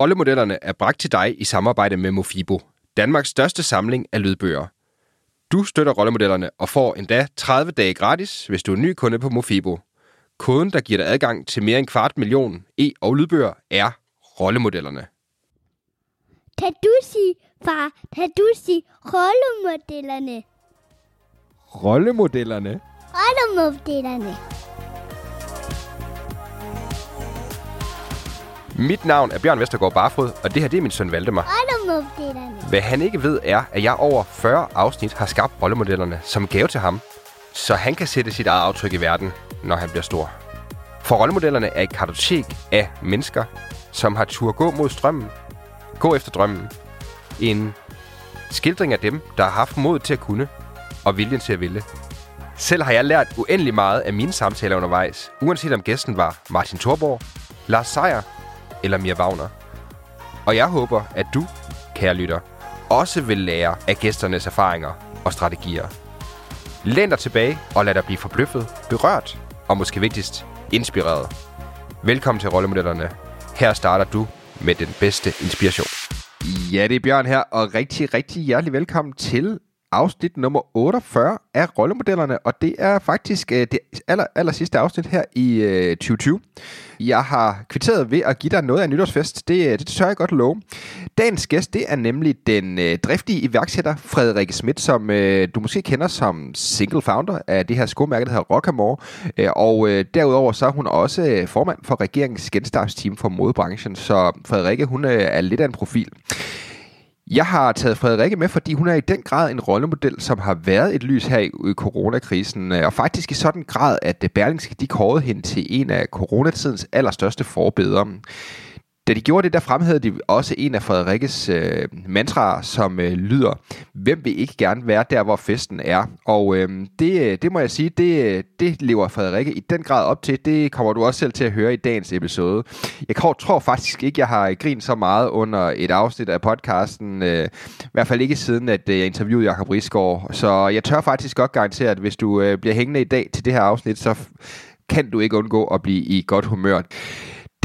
Rollemodellerne er bragt til dig i samarbejde med Mofibo, Danmarks største samling af lydbøger. Du støtter rollemodellerne og får endda 30 dage gratis, hvis du er ny kunde på Mofibo. Koden, der giver dig adgang til mere end kvart million e- og lydbøger, er rollemodellerne. Kan du sige, far, kan du sige rollemodellerne? Rollemodellerne? Rollemodellerne. Mit navn er Bjørn Vestergaard Barfod, og det her det er min søn Valdemar. Hvad han ikke ved er, at jeg over 40 afsnit har skabt rollemodellerne som gave til ham, så han kan sætte sit eget aftryk i verden, når han bliver stor. For rollemodellerne er et kartotek af mennesker, som har tur gå mod strømmen, gå efter drømmen. En skildring af dem, der har haft mod til at kunne, og viljen til at ville. Selv har jeg lært uendelig meget af mine samtaler undervejs, uanset om gæsten var Martin Thorborg, Lars Seier eller Mia Wagner. Og jeg håber, at du, kære lytter, også vil lære af gæsternes erfaringer og strategier. Læn dig tilbage og lad dig blive forbløffet, berørt og måske vigtigst, inspireret. Velkommen til Rollemodellerne. Her starter du med den bedste inspiration. Ja, det er Bjørn her, og rigtig, rigtig hjertelig velkommen til afsnit nummer 48 af Rollemodellerne, og det er faktisk øh, det aller, aller sidste afsnit her i øh, 2020. Jeg har kvitteret ved at give dig noget af nytårsfest. Det, øh, det tør jeg godt love. Dagens gæst, det er nemlig den øh, driftige iværksætter Frederik Schmidt, som øh, du måske kender som single founder af det her skomærke, der hedder Rockamore. Øh, og øh, derudover så er hun også øh, formand for regeringens genstartsteam for modebranchen, så Frederikke, hun øh, er lidt af en profil. Jeg har taget Frederikke med, fordi hun er i den grad en rollemodel, som har været et lys her i, coronakrisen, øh, og faktisk i sådan grad, at øh, Berlingske de kårede hende til en af coronatidens allerstørste forbedere. Da de gjorde det, der fremhævede de også en af Frederikkes øh, mantraer, som øh, lyder, hvem vil ikke gerne være der, hvor festen er? Og øh, det, øh, det må jeg sige, det, øh, det lever Frederikke i den grad op til. Det kommer du også selv til at høre i dagens episode. Jeg tror faktisk ikke, jeg har grint så meget under et afsnit af podcasten. Øh, I hvert fald ikke siden, at øh, jeg interviewede Jacob Risgaard. Så jeg tør faktisk godt garantere, at hvis du øh, bliver hængende i dag til det her afsnit, så kan du ikke undgå at blive i godt humør.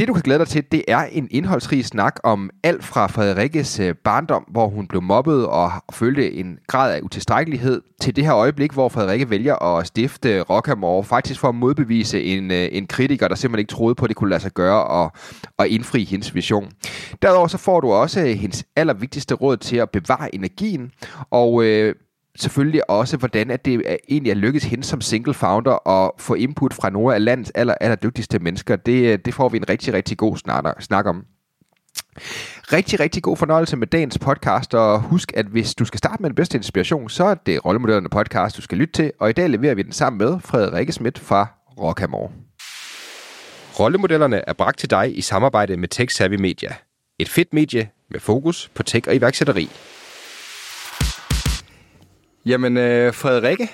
Det, du kan glæde dig til, det er en indholdsrig snak om alt fra Frederikkes øh, barndom, hvor hun blev mobbet og følte en grad af utilstrækkelighed, til det her øjeblik, hvor Frederikke vælger at stifte Rockamore, faktisk for at modbevise en, øh, en kritiker, der simpelthen ikke troede på, at det kunne lade sig gøre og, og indfri hendes vision. Derudover så får du også øh, hendes allervigtigste råd til at bevare energien, og øh, selvfølgelig også, hvordan at det er, egentlig er lykkedes hende som single founder at få input fra nogle af landets aller, aller dygtigste mennesker. Det, øh, det får vi en rigtig, rigtig god snak, snak om. Rigtig, rigtig god fornøjelse med dagens podcast, og husk, at hvis du skal starte med den bedste inspiration, så er det Rollemodellerne podcast, du skal lytte til, og i dag leverer vi den sammen med Frederik Schmidt fra Rockamore. Rollemodellerne er bragt til dig i samarbejde med Tech Savvy Media. Et fedt medie med fokus på tech og iværksætteri. Jamen, øh, Frederikke,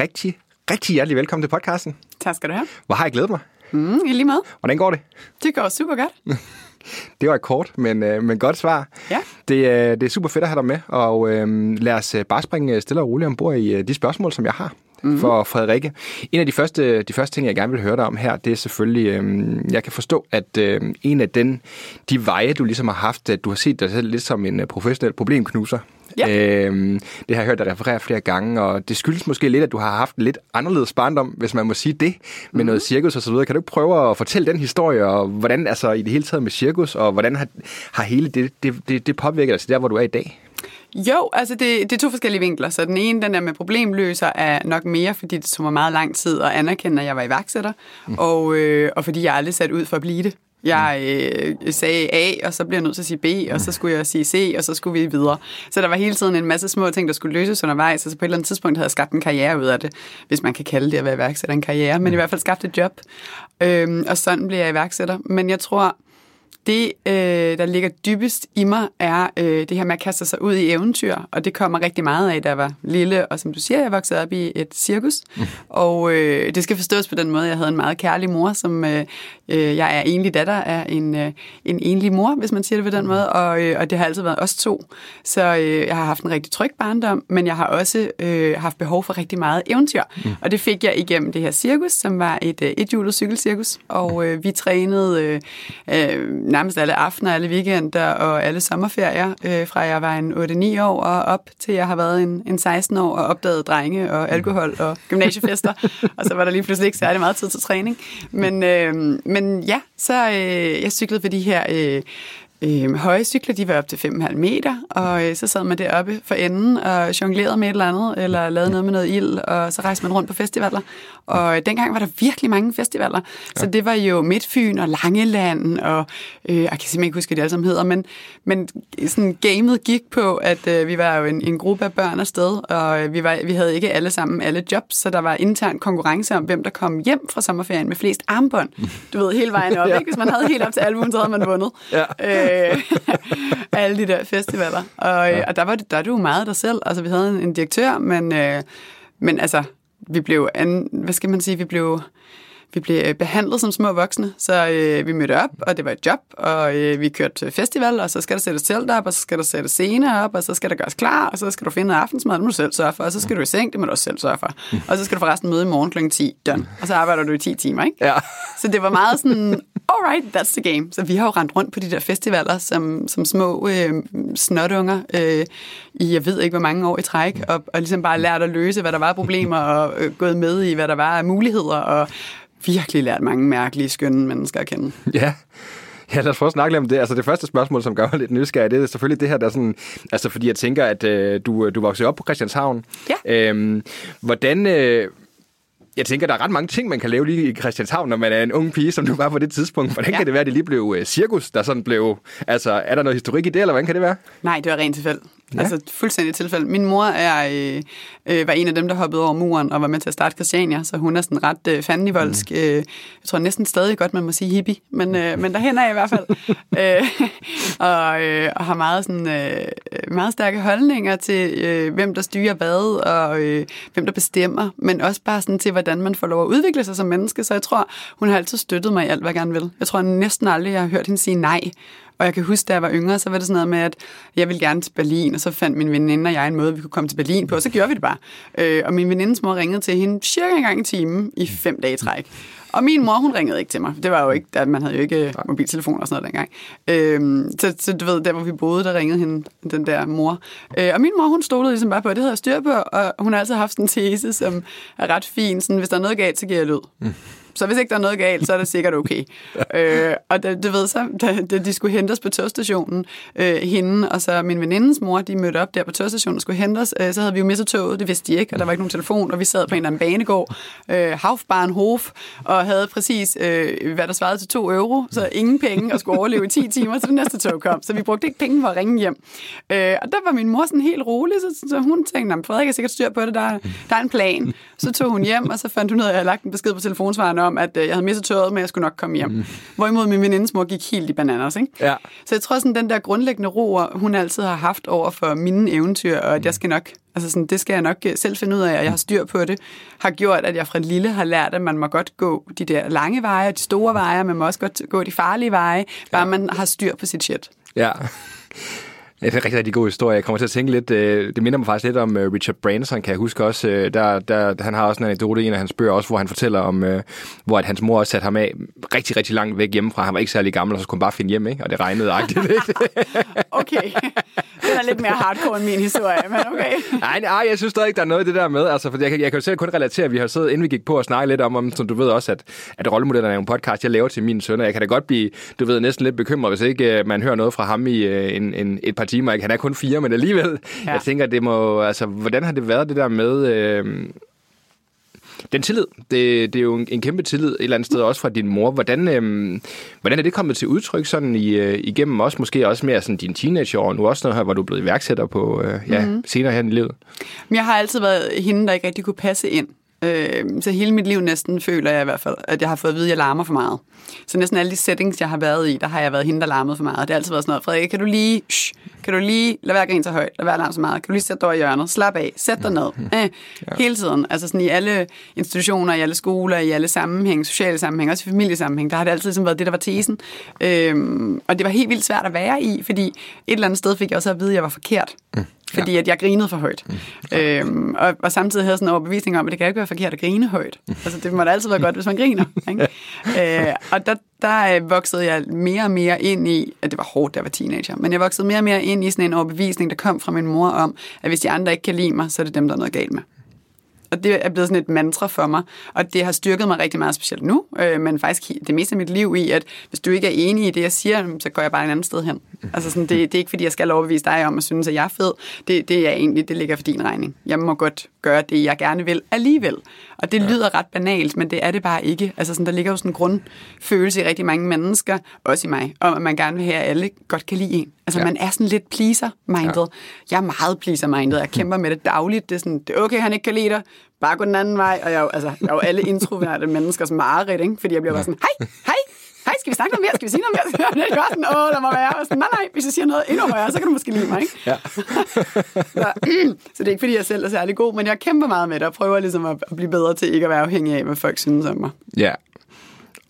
rigtig, rigtig hjertelig velkommen til podcasten. Tak skal du have. Hvor har jeg glædet mig? Mm, I lige måde. Hvordan går det? Det går super godt. det var et kort, men, øh, men godt svar. Ja. Det, øh, det er super fedt at have dig med, og øh, lad os øh, bare springe stille og roligt ombord i øh, de spørgsmål, som jeg har mm-hmm. for Frederikke. En af de første, de første ting, jeg gerne vil høre dig om her, det er selvfølgelig, øh, jeg kan forstå, at øh, en af den, de veje, du ligesom har haft, at du har set dig selv lidt som en professionel problemknuser. Ja. Øhm, det har jeg hørt dig referere flere gange, og det skyldes måske lidt, at du har haft en lidt anderledes barndom, hvis man må sige det, med mm-hmm. noget cirkus og så videre. Kan du ikke prøve at fortælle den historie, og hvordan altså i det hele taget med cirkus, og hvordan har, har hele det, det, det, det påvirket dig til der, hvor du er i dag? Jo, altså det, det er to forskellige vinkler. Så den ene, den der med problemløser, er nok mere, fordi det tog mig meget lang tid at anerkende, at jeg var iværksætter, mm. og, øh, og fordi jeg aldrig sat ud for at blive det. Jeg øh, sagde A, og så blev jeg nødt til at sige B, og så skulle jeg sige C, og så skulle vi videre. Så der var hele tiden en masse små ting, der skulle løses undervejs, og så på et eller andet tidspunkt havde jeg skabt en karriere ud af det, hvis man kan kalde det at være iværksætter en karriere, men i hvert fald skabt et job. Øhm, og sådan blev jeg iværksætter. Men jeg tror, det, øh, der ligger dybest i mig, er øh, det her med at kaste sig ud i eventyr, og det kommer rigtig meget af, da jeg var lille, og som du siger, jeg voksede op i et cirkus, mm. og øh, det skal forstås på den måde, jeg havde en meget kærlig mor, som øh, øh, jeg er enlig datter af en, øh, en enlig mor, hvis man siger det på den måde, og, øh, og det har altid været os to, så øh, jeg har haft en rigtig tryg barndom, men jeg har også øh, haft behov for rigtig meget eventyr, mm. og det fik jeg igennem det her cirkus, som var et øh, ethjulet cykelcirkus, og øh, vi trænede øh, øh, nærmest alle aftener, alle weekender og alle sommerferier, øh, fra jeg var en 8-9 år og op til jeg har været en, en 16 år og opdaget drenge og alkohol og gymnasiefester. og så var der lige pludselig ikke særlig meget tid til træning. Men, øh, men ja, så øh, jeg cyklede på de her øh, øh, høje cykler, de var op til 5,5 meter, og øh, så sad man deroppe for enden og jonglerede med et eller andet, eller lavede noget med noget ild, og så rejste man rundt på festivaler. Og øh, dengang var der virkelig mange festivaler, ja. så det var jo Midtfyn og Langeland, og øh, jeg kan simpelthen ikke huske, hvad det alle sammen hedder, men, men sådan gamet gik på, at øh, vi var jo en, en gruppe af børn afsted, og øh, vi, var, vi havde ikke alle sammen alle jobs, så der var intern konkurrence om, hvem der kom hjem fra sommerferien med flest armbånd. Du ved, hele vejen op, ikke? Hvis man havde helt op til albuen, så havde man vundet. Ja. Øh, øh, alle de der festivaler. Og, ja. og der var det, der er du meget dig selv. Altså, vi havde en, en direktør, men, øh, men altså, vi blev, an, hvad skal man sige, vi blev vi blev øh, behandlet som små voksne, så øh, vi mødte op, og det var et job, og øh, vi kørte til festival, og så skal der sættes telt op, og så skal der sættes scener op, og så skal der gøres klar, og så skal du finde aftensmad, det må du selv sørge for, og så skal du i seng, det må du også selv sørge for. Og så skal du forresten møde i morgen kl. 10, done. Og så arbejder du i 10 timer, ikke? Ja. Så det var meget sådan, alright, that's the game. Så vi har jo rendt rundt på de der festivaler som, som små øh, snotunger øh, i, jeg ved ikke hvor mange år i træk, og, og ligesom bare lært at løse, hvad der var problemer, og øh, gået med i, hvad der var af muligheder, og virkelig lært mange mærkelige, skønne mennesker at kende. Ja. Ja, lad os prøve at snakke lidt om det. Altså det første spørgsmål, som gør mig lidt nysgerrig, det er selvfølgelig det her, der er sådan, altså fordi jeg tænker, at øh, du, du voksede op på Christianshavn. Ja. Øhm, hvordan, øh, jeg tænker, der er ret mange ting, man kan lave lige i Christianshavn, når man er en ung pige, som du var på det tidspunkt. Hvordan ja. kan det være, at det lige blev uh, cirkus, der sådan blev... Altså, er der noget historik i det, eller hvordan kan det være? Nej, det var rent tilfælde. Ja. Altså fuldstændig tilfælde. Min mor er, øh, øh, var en af dem, der hoppede over muren og var med til at starte Christiania, så hun er sådan ret øh, fandenivoldsk. Mm. Øh, jeg tror næsten stadig godt, man må sige hippie, men, øh, men derhen er i hvert fald. øh, og, øh, og har meget, sådan, øh, meget stærke holdninger til, øh, hvem der styrer hvad, og øh, hvem der bestemmer, men også bare sådan til, hvordan man får lov at udvikle sig som menneske. Så jeg tror, hun har altid støttet mig i alt, hvad jeg gerne vil. Jeg tror næsten aldrig, jeg har hørt hende sige nej. Og jeg kan huske, da jeg var yngre, så var det sådan noget med, at jeg ville gerne til Berlin, og så fandt min veninde og jeg en måde, vi kunne komme til Berlin på, og så gjorde vi det bare. Øh, og min venindes mor ringede til hende cirka en gang i timen i fem dage i træk. Og min mor, hun ringede ikke til mig. Det var jo ikke, at man havde jo ikke mobiltelefon og sådan noget dengang. Øhm, så, så, du ved, der hvor vi boede, der ringede hende, den der mor. Øh, og min mor, hun stolede ligesom bare på, at det havde jeg styr på, og hun har altid haft sådan en tese, som er ret fin. Sådan, hvis der er noget galt, så giver jeg lyd. Mm. Så hvis ikke der er noget galt, så er det sikkert okay. øh, og da, du ved så, da, da de skulle hentes på togstationen, øh, hende og så min venindens mor, de mødte op der på togstationen og skulle hentes, øh, så havde vi jo mistet toget, det vidste de ikke, og der var ikke nogen telefon, og vi sad på en eller anden banegård, øh, Haufbahnhof, og havde præcis, øh, hvad der svarede til 2 euro, så ingen penge, og skulle overleve i 10 timer, til det næste tog kom. Så vi brugte ikke penge for at ringe hjem. Øh, og der var min mor sådan helt rolig, så, så hun tænkte, Frederik er sikkert styr på det, der, der er en plan. Så tog hun hjem, og så fandt hun ud af, at jeg havde lagt en besked på telefonsvaren om, at øh, jeg havde mistet tøjet, men jeg skulle nok komme hjem. Mm. Hvorimod min venindes mor gik helt i bananas. Ikke? Ja. Så jeg tror, sådan den der grundlæggende ro, hun altid har haft over for mine eventyr, og at jeg skal nok, altså sådan, det skal jeg nok øh, selv finde ud af, og jeg har styr på det, har gjort, at jeg fra lille har lært, at man må godt gå de der lange veje, de store veje, man må også godt gå de farlige veje, bare ja. man har styr på sit shit. Ja. Det er en rigtig, rigtig god historie. Jeg kommer til at tænke lidt, øh, det minder mig faktisk lidt om øh, Richard Branson, kan jeg huske også. Øh, der, der, han har også en anekdote i en af hans bøger, også, hvor han fortæller om, hvor at hans mor også satte ham af rigtig, rigtig langt væk hjemmefra. Han var ikke særlig gammel, og så skulle han bare finde hjem, ikke? og det regnede agtigt. Ikke? okay, det er lidt mere hardcore end min historie, men okay. nej, nej, jeg synes stadig ikke, der er noget af det der med. Altså, for jeg, jeg kan jo selv kun relatere, at vi har siddet, inden vi gik på og snakke lidt om, om som du ved også, at, at rollemodellerne er en podcast, jeg laver til mine sønner. Jeg kan da godt blive, du ved, næsten lidt bekymret, hvis ikke man hører noget fra ham i en, en, et par timer. Ikke? Han er kun fire men alligevel, ja. jeg tænker, det må, altså, hvordan har det været det der med, øh, den tillid, det, det er jo en, en kæmpe tillid et eller andet sted også fra din mor. Hvordan, øh, hvordan er det kommet til udtryk sådan i, øh, igennem også måske også mere sådan dine teenageår, nu også noget her, hvor du er blevet iværksætter på øh, ja, mm-hmm. senere her i livet? Jeg har altid været hende, der ikke rigtig kunne passe ind. Øh, så hele mit liv næsten føler jeg i hvert fald, at jeg har fået at vide, at jeg larmer for meget. Så næsten alle de settings, jeg har været i, der har jeg været hende, der larmede for meget. Det har altid været sådan noget, Frederik, kan du lige, shh, kan du lige lade være at så højt, lade være at larme så meget, kan du lige sætte dig i hjørnet, slap af, sæt dig ned. Øh, ja. Hele tiden. Altså sådan i alle institutioner, i alle skoler, i alle sammenhæng, sociale sammenhæng, også i familiesammenhæng, der har det altid ligesom været det, der var tesen. Øhm, og det var helt vildt svært at være i, fordi et eller andet sted fik jeg også at vide, at jeg var forkert. Mm. Fordi ja. at jeg grinede for højt. Mm. Øhm, og, og samtidig havde jeg sådan en overbevisning om, at det kan ikke være forkert at grine højt. Altså, det må da altid være godt, hvis man griner. Ikke? øh, og der, der øh, voksede jeg mere og mere ind i, at det var hårdt, da jeg var teenager, men jeg voksede mere og mere ind i sådan en overbevisning, der kom fra min mor om, at hvis de andre ikke kan lide mig, så er det dem, der er noget galt med og det er blevet sådan et mantra for mig, og det har styrket mig rigtig meget, specielt nu, øh, men faktisk det meste af mit liv i, at hvis du ikke er enig i det, jeg siger, så går jeg bare et andet sted hen. Altså sådan, det, det er ikke, fordi jeg skal overbevise dig om at synes, at jeg er fed. Det, det er egentlig, det ligger for din regning. Jeg må godt gøre det, jeg gerne vil alligevel. Og det ja. lyder ret banalt, men det er det bare ikke. Altså sådan, der ligger jo sådan en grundfølelse i rigtig mange mennesker, også i mig, om at man gerne vil have, at alle godt kan lide en. Altså ja. man er sådan lidt pleaser-minded. Ja. Jeg er meget pleaser-minded. Jeg kæmper med det dagligt. Det er sådan, det er okay, han ikke kan lide dig. Bare gå den anden vej. Og jeg er jo, altså, jeg er jo alle introverte menneskers mareridt, ikke? Fordi jeg bliver bare sådan, hej, hej, hej, skal vi snakke noget mere? Skal vi sige noget mere? Det er sådan, åh, der må være. Og sådan, nej, nej, hvis jeg siger noget endnu højere, så kan du måske lide mig, ikke? Ja. så, så, det er ikke, fordi jeg selv er særlig god, men jeg kæmper meget med det, og prøver ligesom at, at blive bedre til ikke at være afhængig af, hvad folk synes om mig. Ja,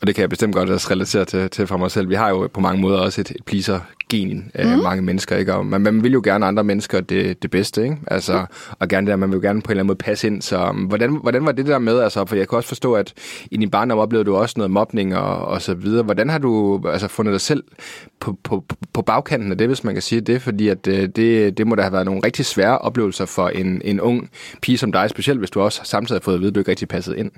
og det kan jeg bestemt godt også relatere til, til for mig selv. Vi har jo på mange måder også et, et pleaser gen af mm. mange mennesker, ikke? Og man, man vil jo gerne andre mennesker det, det bedste, ikke? Altså, mm. og gerne der, man vil jo gerne på en eller anden måde passe ind. Så um, hvordan, hvordan var det der med, altså, for jeg kan også forstå, at i din barndom oplevede du også noget mobning og, og så videre. Hvordan har du altså, fundet dig selv på, på, på bagkanten af det, hvis man kan sige det? Fordi at øh, det, det må da have været nogle rigtig svære oplevelser for en, en ung pige som dig, specielt hvis du også samtidig har fået at vide, at du ikke rigtig passet ind.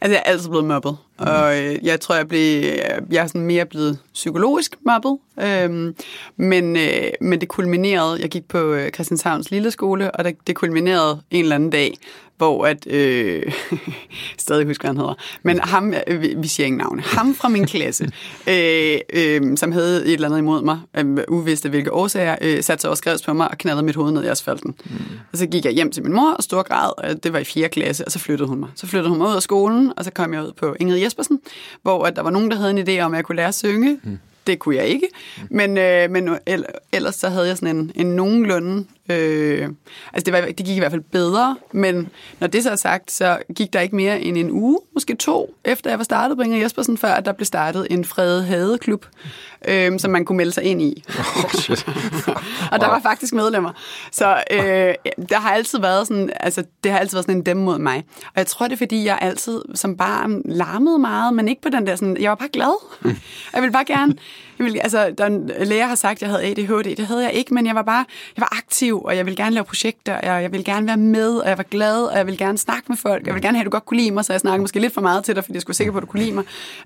Altså, jeg er altid blevet mobbet, mm. og jeg tror, jeg, blev, jeg er sådan mere blevet psykologisk mobbet, øhm, men, øh, men det kulminerede, jeg gik på øh, Christianshavns Lille Skole, og det, det kulminerede en eller anden dag, hvor at, øh, stadig husker, han hedder, men ham, øh, vi siger ingen navne, ham fra min klasse, øh, øh, som havde et eller andet imod mig, øh, uvidste hvilke årsager, øh, satte sig og skrev på mig og knaldede mit hoved ned i asfalten. Mm. Og så gik jeg hjem til min mor og stor grad, og det var i 4. klasse, og så flyttede hun mig. Så flyttede hun mig ud af skolen, og så kom jeg ud på Ingrid Jespersen, hvor at der var nogen, der havde en idé om, at jeg kunne lære at synge. Mm det kunne jeg ikke. Men, øh, men ellers så havde jeg sådan en, en nogenlunde Øh, altså det, var, det gik i hvert fald bedre, men når det så er sagt, så gik der ikke mere end en uge, måske to, efter jeg var startet på Inger Jespersen, før at der blev startet en fredet hadeklub, øh, som man kunne melde sig ind i. Oh, shit. og der var faktisk medlemmer. Så øh, der har altid været sådan, altså det har altid været sådan en dem mod mig. Og jeg tror, det er fordi, jeg altid som barn larmede meget, men ikke på den der sådan, jeg var bare glad. Mm. Jeg ville bare gerne, ville, altså der en lærer har sagt, at jeg havde ADHD, det havde jeg ikke, men jeg var bare, jeg var aktiv, og jeg vil gerne lave projekter, og jeg vil gerne være med, og jeg var glad, og jeg vil gerne snakke med folk. Jeg vil gerne have, at du godt kunne lide mig, så jeg snakkede måske lidt for meget til dig, fordi jeg skulle være sikker på, at du kunne lide mig.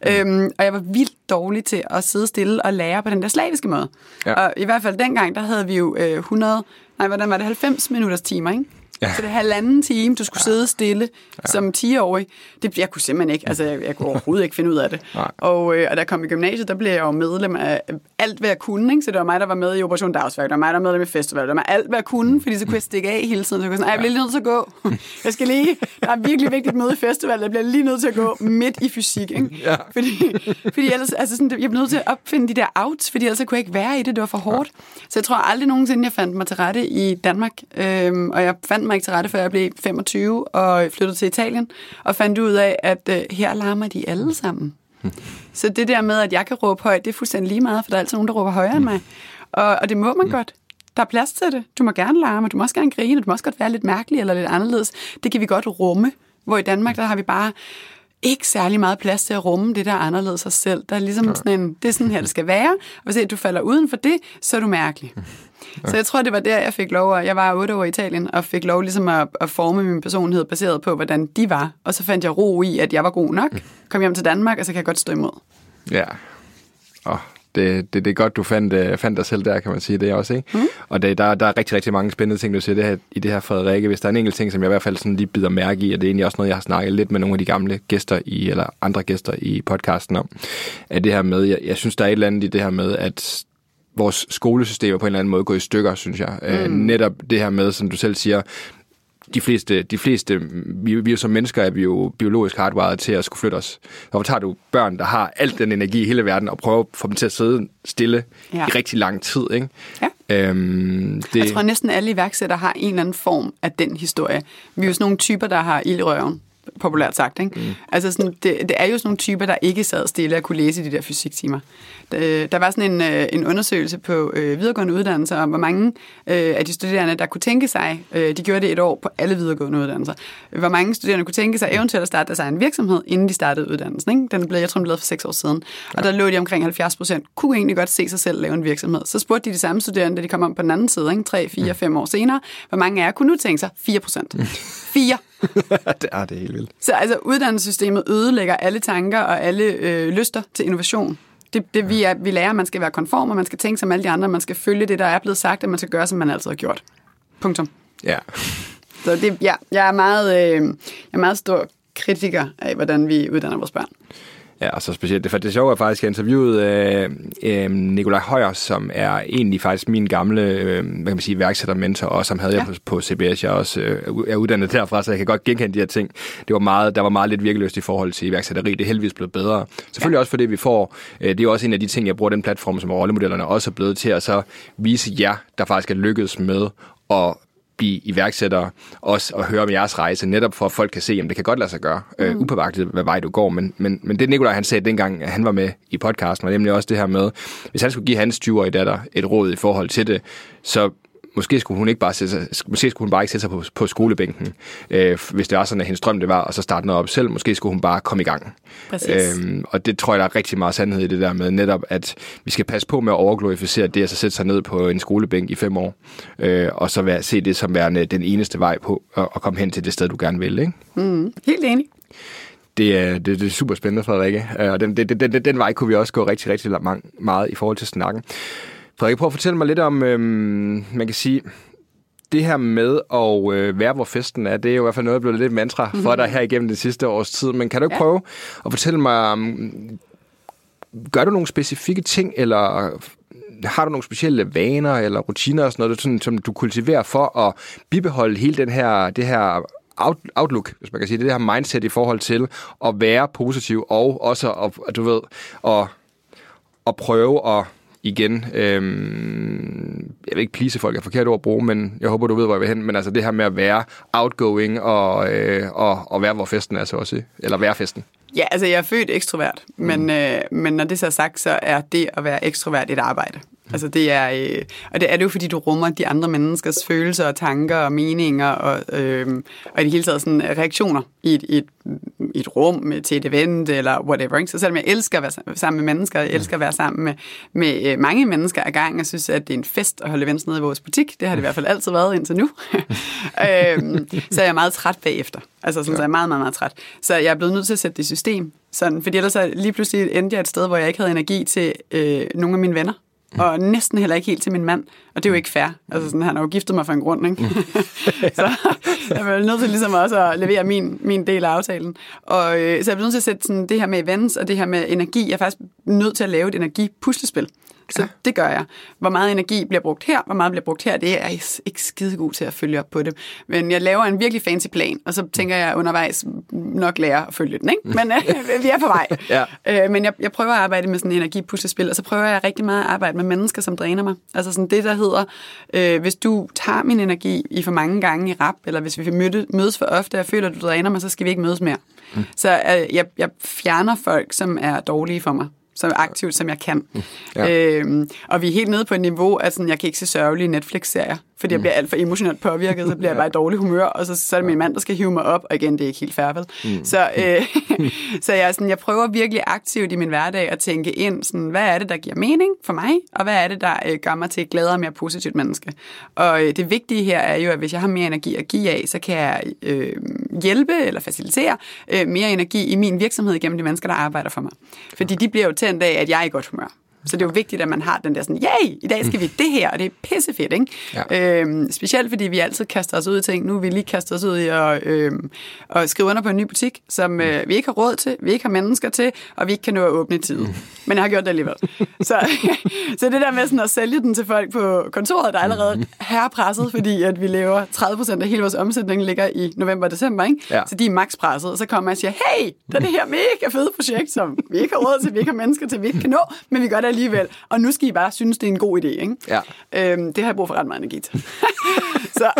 Øhm, og jeg var vildt dårlig til at sidde stille og lære på den der slaviske måde. Ja. Og i hvert fald dengang, der havde vi jo øh, 100, nej, hvordan var det, 90 minutters timer, ikke? Ja. Så det er halvanden time, du skulle ja. sidde stille ja. som 10-årig. Det, jeg kunne simpelthen ikke, altså jeg, jeg kunne overhovedet ikke finde ud af det. Og, øh, og da jeg kom i gymnasiet, der blev jeg jo medlem af alt, hvad jeg kunne. Ikke? Så det var mig, der var med i Operation Dagsværk, det var mig, der var medlem i festival, det var mig alt, hvad jeg kunne, fordi så kunne jeg stikke af hele tiden. Så jeg kunne sådan, jeg bliver lige nødt til at gå. Jeg skal lige, der er virkelig vigtigt møde i festival, jeg bliver lige nødt til at gå midt i fysik. Ikke? Ja. Fordi, fordi ellers, altså sådan, jeg blev nødt til at opfinde de der outs, fordi ellers kunne jeg ikke være i det, det var for hårdt. Så jeg tror aldrig nogensinde, jeg fandt mig til rette i Danmark. Øhm, og jeg fandt mig ikke til rette, før jeg blev 25 og flyttede til Italien, og fandt ud af, at øh, her larmer de alle sammen. Så det der med, at jeg kan råbe højt, det er fuldstændig lige meget, for der er altid nogen, der råber højere end mig. Og, og det må man godt. Der er plads til det. Du må gerne larme, du må også gerne grine, du må også godt være lidt mærkelig eller lidt anderledes. Det kan vi godt rumme. Hvor i Danmark, der har vi bare ikke særlig meget plads til at rumme det der anderledes sig selv. Der er ligesom ja. sådan en, det er sådan her, det skal være. Og hvis du falder uden for det, så er du mærkelig. Ja. Så jeg tror, det var der, jeg fik lov. At, jeg var otte år i Italien, og fik lov ligesom at, at forme min personlighed baseret på, hvordan de var. Og så fandt jeg ro i, at jeg var god nok. Kom hjem til Danmark, og så kan jeg godt stå imod. Ja. Oh, det, det, det er godt, du fandt, uh, fandt dig selv der, kan man sige det også, ikke? Mm. Og det, der, der er rigtig, rigtig mange spændende ting, du siger det her, i det her, Frederikke. Hvis der er en enkelt ting, som jeg i hvert fald sådan lige bider mærke i, og det er egentlig også noget, jeg har snakket lidt med nogle af de gamle gæster i, eller andre gæster i podcasten om, er det her med, jeg, jeg synes, der er et eller andet i det her med, at vores skolesystem er på en eller anden måde gået i stykker, synes jeg. Øh, mm. netop det her med, som du selv siger, de fleste, de fleste vi, vi som mennesker er vi jo biologisk hardwired til at skulle flytte os. Hvorfor tager du børn, der har al den energi i hele verden, og prøver at få dem til at sidde stille ja. i rigtig lang tid, ikke? Ja. Øhm, det... Jeg tror, at næsten alle iværksættere har en eller anden form af den historie. Vi er jo sådan nogle typer, der har ild i røven. populært sagt. Ikke? Mm. Altså sådan, det, det er jo sådan nogle typer, der ikke sad stille og kunne læse de der fysiktimer. Der, der var sådan en, øh, en undersøgelse på øh, videregående uddannelser om, hvor mange øh, af de studerende, der kunne tænke sig, øh, de gjorde det et år på alle videregående uddannelser, hvor mange studerende kunne tænke sig eventuelt at starte deres egen virksomhed, inden de startede uddannelsen. Ikke? Den blev, jeg tror, den blev for seks år siden. Ja. Og der lå de omkring 70 procent, kunne egentlig godt se sig selv lave en virksomhed. Så spurgte de de samme studerende, da de kom om på den anden side, ikke? 3, 4, 5 år senere, hvor mange af jer kunne nu tænke sig 4 procent. 4 det er det helt vildt. Så altså, uddannelsessystemet ødelægger alle tanker og alle øh, lyster til innovation. Det, det vi, er, vi lærer, at man skal være konform, og man skal tænke som alle de andre, man skal følge det, der er blevet sagt, og man skal gøre, som man altid har gjort. Punktum. Ja. Så det, ja, jeg er meget, øh, jeg er meget stor kritiker af, hvordan vi uddanner vores børn. Ja, og så specielt det, for det sjove er faktisk, at jeg interviewede øh, øh, Nikolaj Højer, som er egentlig faktisk min gamle, øh, hvad kan man sige, værksættermentor, og som havde ja. jeg på, på CBS. Jeg også øh, er uddannet derfra, så jeg kan godt genkende de her ting. Det var meget, der var meget lidt virkeløst i forhold til iværksætteri. Det er heldigvis blevet bedre. Selvfølgelig ja. også fordi vi får, øh, det er også en af de ting, jeg bruger den platform, som rollemodellerne også er blevet til at så vise jer, der faktisk er lykkedes med at blive iværksættere, også at høre om jeres rejse, netop for at folk kan se, om det kan godt lade sig gøre, øh, mm. uh, upåvagtet, hvad vej du går. Men, men, men det Nikolaj han sagde dengang, at han var med i podcasten, var nemlig også det her med, hvis han skulle give hans 20-årige datter et råd i forhold til det, så måske skulle hun ikke bare sætte sig, måske skulle hun bare ikke sætte sig på, på skolebænken, øh, hvis det var sådan, at hendes drøm det var, og så starte noget op selv. Måske skulle hun bare komme i gang. Præcis. Øhm, og det tror jeg, der er rigtig meget sandhed i det der med netop, at vi skal passe på med at overglorificere det, at så sætte sig ned på en skolebænk i fem år, øh, og så være, se det som værende den eneste vej på at, at komme hen til det sted, du gerne vil. Ikke? Mm, helt enig det er, det, det er super spændende, Frederikke. Øh, og den, den, den, den vej kunne vi også gå rigtig, rigtig meget i forhold til snakken. Frederik, prøv at fortælle mig lidt om, øhm, man kan sige, det her med at øh, være, hvor festen er, det er jo i hvert fald noget, der er blevet lidt mantra for mm-hmm. dig her igennem det sidste års tid. Men kan du ikke ja. prøve at fortælle mig, um, gør du nogle specifikke ting, eller har du nogle specielle vaner eller rutiner og sådan noget, sådan, som du kultiverer for at bibeholde hele den her, det her outlook, hvis man kan sige det, det her mindset i forhold til at være positiv og også at, du ved, at, at prøve at igen, øhm, jeg vil ikke plise folk er forkert ord at bruge, men jeg håber, du ved, hvor jeg vil hen, men altså det her med at være outgoing og, øh, og, og være, hvor festen er så også, eller være festen. Ja, altså jeg er født ekstrovert, men, mm. øh, men når det så er sagt, så er det at være ekstrovert et arbejde. Altså det er, øh, og det er det jo, fordi du rummer de andre menneskers følelser og tanker og meninger og, øh, og i det hele taget sådan reaktioner i et, i et, i et rum til et event eller whatever. Ikke? Så selvom jeg elsker at være sammen med mennesker, jeg elsker at være sammen med, med øh, mange mennesker ad gang, jeg synes, at det er en fest at holde events nede i vores butik. Det har det i hvert fald altid været indtil nu. øh, så er jeg meget træt bagefter. Altså sådan, så er jeg meget, meget, meget træt. Så jeg er blevet nødt til at sætte det i system. Sådan, fordi ellers så lige pludselig endte jeg et sted, hvor jeg ikke havde energi til øh, nogle af mine venner og næsten heller ikke helt til min mand. Og det er jo ikke fair. Altså sådan, han har jo giftet mig for en grund, ikke? så jeg er nødt til ligesom også at levere min, min del af aftalen. Og øh, så jeg er nødt til at sætte sådan, det her med events og det her med energi. Jeg er faktisk nødt til at lave et energipuslespil. Så ja. det gør jeg. Hvor meget energi bliver brugt her, hvor meget bliver brugt her, det er jeg ikke skide god til at følge op på det. Men jeg laver en virkelig fancy plan, og så tænker jeg undervejs nok lære at følge den. Ikke? Men øh, vi er på vej. ja. øh, men jeg, jeg prøver at arbejde med sådan en energipuslespil, og så prøver jeg rigtig meget at arbejde med mennesker, som dræner mig. Altså sådan det, der hedder, øh, hvis du tager min energi i for mange gange i rap, eller hvis vi mødes for ofte, og jeg føler, at du dræner mig, så skal vi ikke mødes mere. Mm. Så øh, jeg, jeg fjerner folk, som er dårlige for mig så aktivt, som jeg kan. Ja. Øhm, og vi er helt nede på et niveau, at sådan, jeg kan ikke se sørgelige Netflix-serier fordi jeg mm. bliver alt for emotionelt påvirket, så bliver jeg bare i dårlig humør, og så, så er det min mand, der skal hive mig op, og igen, det er ikke helt færdigt. Mm. Så, øh, så jeg, sådan, jeg prøver virkelig aktivt i min hverdag at tænke ind, sådan, hvad er det, der giver mening for mig, og hvad er det, der øh, gør mig til et gladere og mere positivt menneske. Og øh, det vigtige her er jo, at hvis jeg har mere energi at give af, så kan jeg øh, hjælpe eller facilitere øh, mere energi i min virksomhed gennem de mennesker, der arbejder for mig. Fordi de bliver jo tændt af, at jeg er i godt humør. Så det er jo vigtigt, at man har den der sådan, yay, i dag skal vi det her, og det er pissefedt, ikke? Ja. Øhm, specielt fordi vi altid kaster os ud i ting. Nu vil vi lige kaste os ud i at, øhm, at skrive under på en ny butik, som øh, vi ikke har råd til, vi ikke har mennesker til, og vi ikke kan nå at åbne i tid. Mm. Men jeg har gjort det alligevel. så, så det der med sådan at sælge den til folk på kontoret, der er allerede herrepresset, fordi at vi lever 30% af hele vores omsætning ligger i november og december, ikke? Ja. Så de er makspresset, og så kommer jeg og siger, hey, der er det her mega fede projekt, som vi ikke har råd til, vi ikke har mennesker til, vi ikke kan nå, men vi gør det alligevel. Og nu skal I bare synes, det er en god idé. Ikke? Ja. Øhm, det har jeg brug for ret meget energi til. så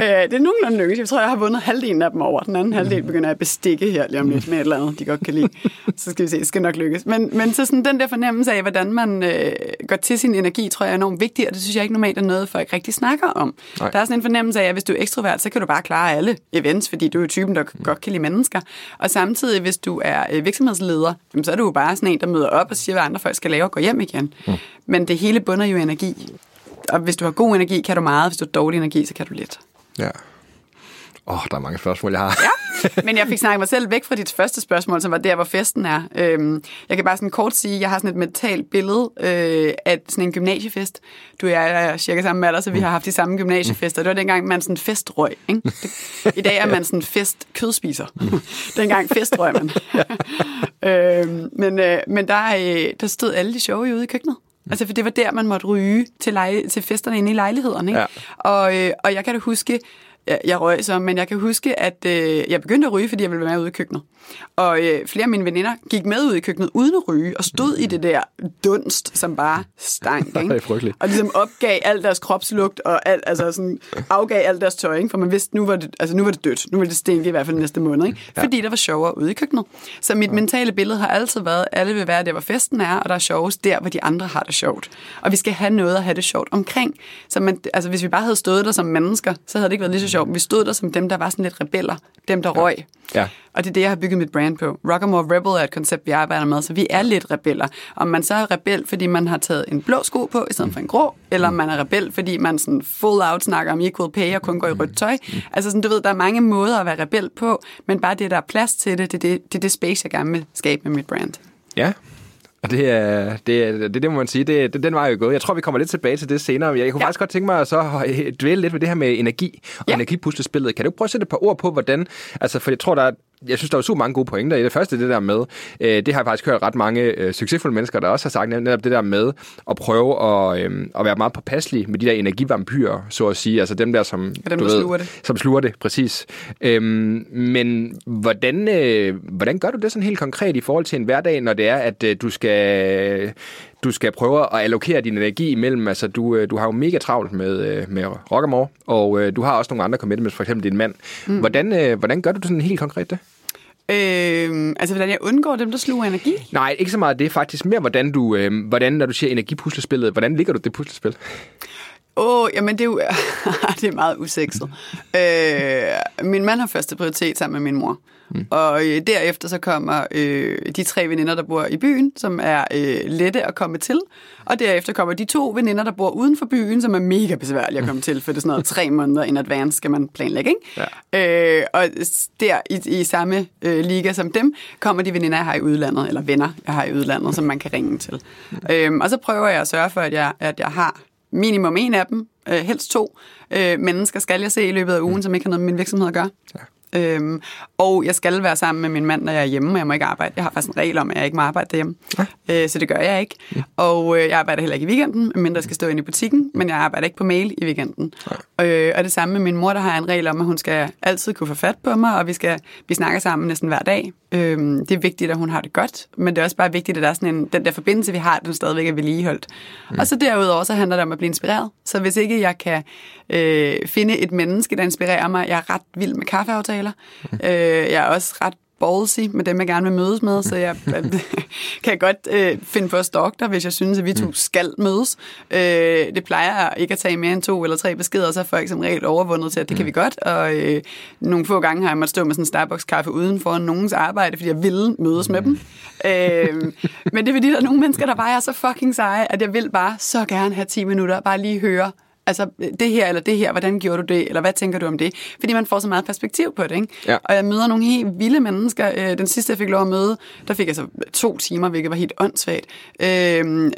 øh, det er nogenlunde lykkedes. Jeg tror, jeg har vundet halvdelen af dem over. Den anden halvdel begynder jeg at bestikke her lige om lidt med et eller andet, de godt kan lide. Så skal vi se, det skal nok lykkes. Men, men så sådan den der fornemmelse af, hvordan man øh, går til sin energi, tror jeg er enormt vigtigt, og det synes jeg ikke normalt er noget, folk rigtig snakker om. Nej. Der er sådan en fornemmelse af, at hvis du er ekstrovert, så kan du bare klare alle events, fordi du er typen, der godt kan lide mennesker. Og samtidig, hvis du er øh, virksomhedsleder, så er du jo bare sådan en, der møder op og siger, hvad andre folk skal lave og gå hjem igen. Mm. Men det hele bunder jo i energi. Og hvis du har god energi, kan du meget. Hvis du har dårlig energi, så kan du lidt. Ja. Åh, oh, der er mange spørgsmål, jeg har. Ja, men jeg fik snakket mig selv væk fra dit første spørgsmål, som var der, hvor festen er. Øhm, jeg kan bare sådan kort sige, at jeg har sådan et mentalt billede øh, af sådan en gymnasiefest. Du og jeg er cirka samme alder, så vi har haft de samme gymnasiefester. Det var dengang, man sådan festrøg. Ikke? I dag er man sådan fest kødspiser. dengang festrøg man. øhm, men øh, men der, øh, der stod alle de sjove ude i køkkenet. Altså, for det var der, man måtte ryge til, lej- til festerne inde i lejlighederne. Ikke? Ja. Og, øh, og jeg kan da huske, jeg, jeg røg så, men jeg kan huske, at øh, jeg begyndte at ryge, fordi jeg ville være med ude i køkkenet. Og øh, flere af mine veninder gik med ud i køkkenet uden at ryge, og stod i det der dunst, som bare stank. Det Ikke? frygteligt. Og ligesom opgav al deres kropslugt, og al, altså sådan, afgav alt deres tøj, ikke? for man vidste, nu var, det, altså, nu var det dødt. Nu ville det stinke i hvert fald næste måned. Ikke? Ja. Fordi der var sjovere ude i køkkenet. Så mit mentale billede har altid været, at alle vil være der, hvor festen er, og der er sjovest der, hvor de andre har det sjovt. Og vi skal have noget at have det sjovt omkring. Så man, altså, hvis vi bare havde stået der som mennesker, så havde det ikke været lige så sjovt. Vi stod der som dem, der var sådan lidt rebeller. Dem, der røg. Ja. Og det er det, jeg har bygget mit brand på. Rockamore Rebel er et koncept, vi arbejder med, så vi er lidt rebeller. Om man så er rebel, fordi man har taget en blå sko på, i stedet for en grå, eller om man er rebel, fordi man sådan full out snakker om equal pay og kun går i rødt tøj. Altså sådan, du ved, der er mange måder at være rebel på, men bare det, der er plads til det, det er det, det, det space, jeg gerne vil skabe med mit brand. Ja. Og det er det, er, det, det må man sige, det, det, den var jo gået. Jeg tror, vi kommer lidt tilbage til det senere. Jeg kunne Ja. faktisk godt tænke mig at så øh, dvæle lidt ved det her med energi og ja. energipuslespillet. Kan du prøve at sætte et par ord på, hvordan... Altså, for jeg tror, der er, jeg synes, der er super mange gode pointer i det. Første, det der med, øh, det har jeg faktisk hørt ret mange øh, succesfulde mennesker, der også har sagt, netop det der med at prøve at, øh, at være meget påpasselig med de der energivampyrer, så at sige. Altså dem der, som... Og dem, du der ved, sluger det. Som sluger det, præcis. Øhm, men hvordan, øh, hvordan gør du det sådan helt konkret i forhold til en hverdag, når det er, at øh, du skal du skal prøve at allokere din energi imellem. Altså, du, øh, du har jo mega travlt med, øh, med Rockamore, og øh, du har også nogle andre commitments, for eksempel din mand. Mm. Hvordan, øh, hvordan gør du det sådan helt konkret det? Øh, altså, hvordan jeg undgår dem, der sluger energi? Nej, ikke så meget det. Faktisk mere, hvordan du, øh, hvordan, når du siger energipuslespillet, hvordan ligger du det puslespil? Åh, oh, jamen det er jo det er meget usekset. Øh, min mand har første prioritet sammen med min mor. Mm. Og øh, derefter så kommer øh, de tre veninder, der bor i byen, som er øh, lette at komme til. Og derefter kommer de to veninder, der bor uden for byen, som er mega besværlige at komme til, for det er sådan noget tre måneder in advance, skal man planlægge, ikke? Ja. Øh, og der i, i samme øh, liga som dem, kommer de veninder, jeg har i udlandet, eller venner, jeg har i udlandet, som man kan ringe til. Mm. Øh, og så prøver jeg at sørge for, at jeg, at jeg har minimum en af dem, øh, helst to øh, mennesker skal jeg se i løbet af ugen, som ikke har noget med min virksomhed at gøre. Ja. Øhm, og jeg skal være sammen med min mand, når jeg er hjemme, og jeg må ikke arbejde. Jeg har faktisk en regel om, at jeg ikke må arbejde derhjemme. Ja. Øh, så det gør jeg ikke. Ja. Og øh, jeg arbejder heller ikke i weekenden, mindre jeg skal stå inde i butikken, men jeg arbejder ikke på mail i weekenden. Ja. Øh, og det samme med min mor, der har en regel om, at hun skal altid kunne få fat på mig, og vi, skal, vi snakker sammen næsten hver dag. Øh, det er vigtigt, at hun har det godt, men det er også bare vigtigt, at der er sådan en, den der forbindelse, vi har, den stadigvæk er vedligeholdt. Mm. Og så derudover, så handler det om at blive inspireret. Så hvis ikke jeg kan øh, finde et menneske, der inspirerer mig, jeg er ret vild med kaffeaftaler. Mm. Øh, jeg er også ret ballsy med dem, jeg gerne vil mødes med, så jeg kan godt øh, finde på at stalke dig, hvis jeg synes, at vi to skal mødes. Øh, det plejer jeg ikke at tage mere end to eller tre beskeder, så er folk som regel overvundet til, at det kan vi godt. Og øh, nogle få gange har jeg måttet stå med sådan en Starbucks-kaffe uden for nogens arbejde, fordi jeg ville mødes med dem. Øh, men det er fordi, der er nogle mennesker, der bare er så fucking seje, at jeg vil bare så gerne have 10 minutter, bare lige høre, altså det her eller det her, hvordan gjorde du det, eller hvad tænker du om det? Fordi man får så meget perspektiv på det, ikke? Ja. Og jeg møder nogle helt vilde mennesker. Øh, Den sidste, jeg fik lov at møde, der fik jeg så to timer, hvilket var helt åndssvagt. Øh,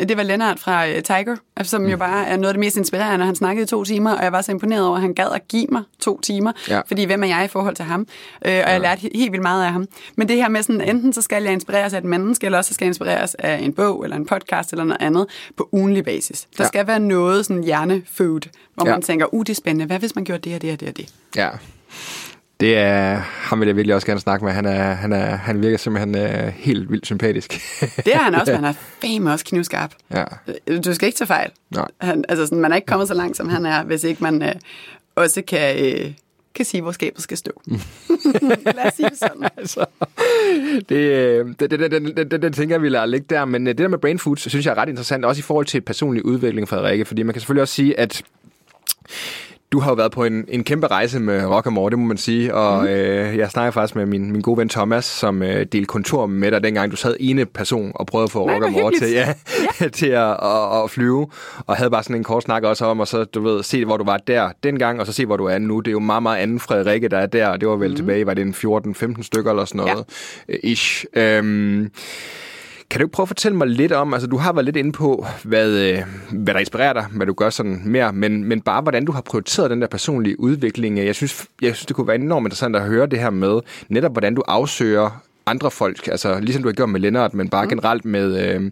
Det var Lennart fra øh, Tiger, som jo bare er noget af det mest inspirerende. Han snakkede i to timer, og jeg var så imponeret over, at han gad at give mig to timer. Ja. Fordi hvem er jeg i forhold til ham? Øh, Og jeg lærte he- helt vildt meget af ham. Men det her med sådan, enten så skal jeg inspireres af et menneske, eller også så skal jeg inspireres af en bog, eller en podcast, eller noget andet, på ugenlig basis. Der Ja. skal være noget sådan hjernefood, hvor Ja. man tænker, uh, det er spændende. Hvad hvis man gjorde det og det og det og det? Ja. Det er, ham vil jeg virkelig også gerne snakke med. Han, er, han, er, han virker simpelthen uh, helt vildt sympatisk. Det er han også, men han er fame også knivskarp. ja. Du skal ikke tage fejl. Nej. Han, altså sådan, man er ikke kommet så langt, som han er, hvis ikke man øh, også kan, øh, kan sige, hvor skabet skal stå. Lad os sige det sådan. altså, det, øh, det, det, den, den, den, den tænker jeg, vi lader ligge der. Men øh, det der med brain foods, synes jeg er ret interessant, også i forhold til personlig udvikling, Frederikke. Fordi man kan selvfølgelig også sige, at du har jo været på en, en kæmpe rejse med Rock and More, det må man sige. Og mm. øh, jeg snakker faktisk med min, min gode ven Thomas, som øh, delte kontor med dig, dengang du sad ene person og prøvede at få Nej, Rock and More til, ja, ja. til at, at, at, flyve. Og havde bare sådan en kort snak også om, og så du ved, se hvor du var der dengang, og så se hvor du er nu. Det er jo meget, meget anden Frederikke, der er der, det var vel mm. tilbage, var det en 14-15 stykker eller sådan noget. Ja. Ish. Øhm, kan du ikke prøve at fortælle mig lidt om, altså du har været lidt inde på, hvad, øh, hvad der inspirerer dig, hvad du gør sådan mere, men, men bare hvordan du har prioriteret den der personlige udvikling. Jeg synes, jeg synes, det kunne være enormt interessant at høre det her med, netop hvordan du afsøger andre folk, altså ligesom du har gjort med Lennart, men bare mm. generelt med, øh,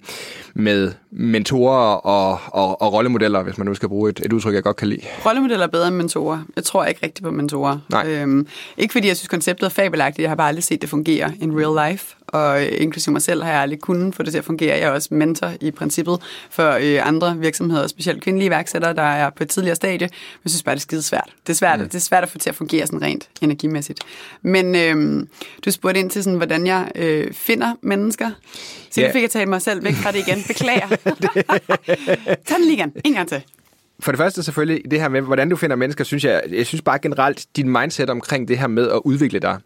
med mentorer og, og, og rollemodeller, hvis man nu skal bruge et, et udtryk, jeg godt kan lide. Rollemodeller er bedre end mentorer. Jeg tror ikke rigtigt på mentorer. Nej. Øhm, ikke fordi jeg synes, konceptet er fabelagtigt. Jeg har bare aldrig set det fungere in real life. Og øh, inklusive mig selv har jeg aldrig kunnet få det til at fungere. Jeg er også mentor i princippet for øh, andre virksomheder, specielt kvindelige iværksættere, der er på et tidligere stadie. Men jeg synes bare, det er skide svært. Det er svært, mm. det er svært at få til at fungere sådan rent energimæssigt. Men øh, du spurgte ind til, sådan, hvordan jeg øh, finder mennesker. Så Ja. yeah. fik jeg taget mig selv væk fra det igen. Beklager. Tag den lige igen. En gang til. For det første selvfølgelig, det her med, hvordan du finder mennesker, synes jeg, jeg synes bare generelt, din mindset omkring det her med at udvikle dig,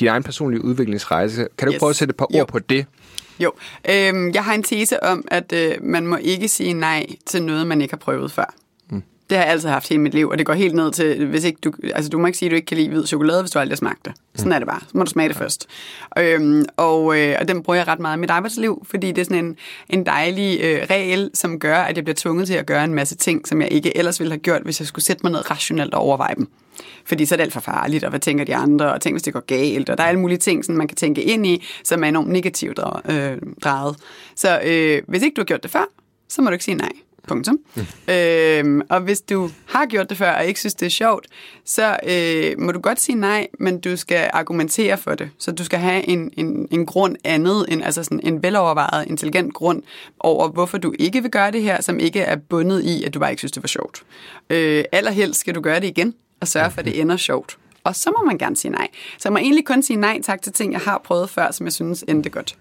din egen personlige udviklingsrejse, kan du. Yes. prøve at sætte et par Jo. ord på det? Jo, øhm, jeg har en tese om, at øh, man må ikke sige nej til noget, man ikke har prøvet før. Det har jeg altid haft hele mit liv, og det går helt ned til, hvis ikke du, altså du må ikke sige, at du ikke kan lide hvid chokolade, hvis du aldrig har smagt det. Sådan er det bare. Så må du smage det først. Øhm, og, øh, og den bruger jeg ret meget i mit arbejdsliv, fordi det er sådan en, en dejlig øh, regel, som gør, at jeg bliver tvunget til at gøre en masse ting, som jeg ikke ellers ville have gjort, hvis jeg skulle sætte mig ned rationelt og overveje dem. Fordi så er det alt for farligt, og hvad tænker de andre, og tænk, hvis det går galt, og der er alle mulige ting, som man kan tænke ind i, som er enormt negativt øh, drejet. Så øh, hvis ikke du har gjort det før, så må du ikke sige nej. Punktum. Mm. Øhm, og hvis du har gjort det før, og ikke synes, det er sjovt, så øh, må du godt sige nej, men du skal argumentere for det. Så du skal have en, en, en grund andet, en, altså sådan en velovervejet, intelligent grund over, hvorfor du ikke vil gøre det her, som ikke er bundet i, at du bare ikke synes, det var sjovt. Øh, allerhelst skal du gøre det igen, og sørge for, at det ender sjovt. Og så må man gerne sige nej. Så jeg må egentlig kun sige nej tak til ting, jeg har prøvet før, som jeg synes endte godt.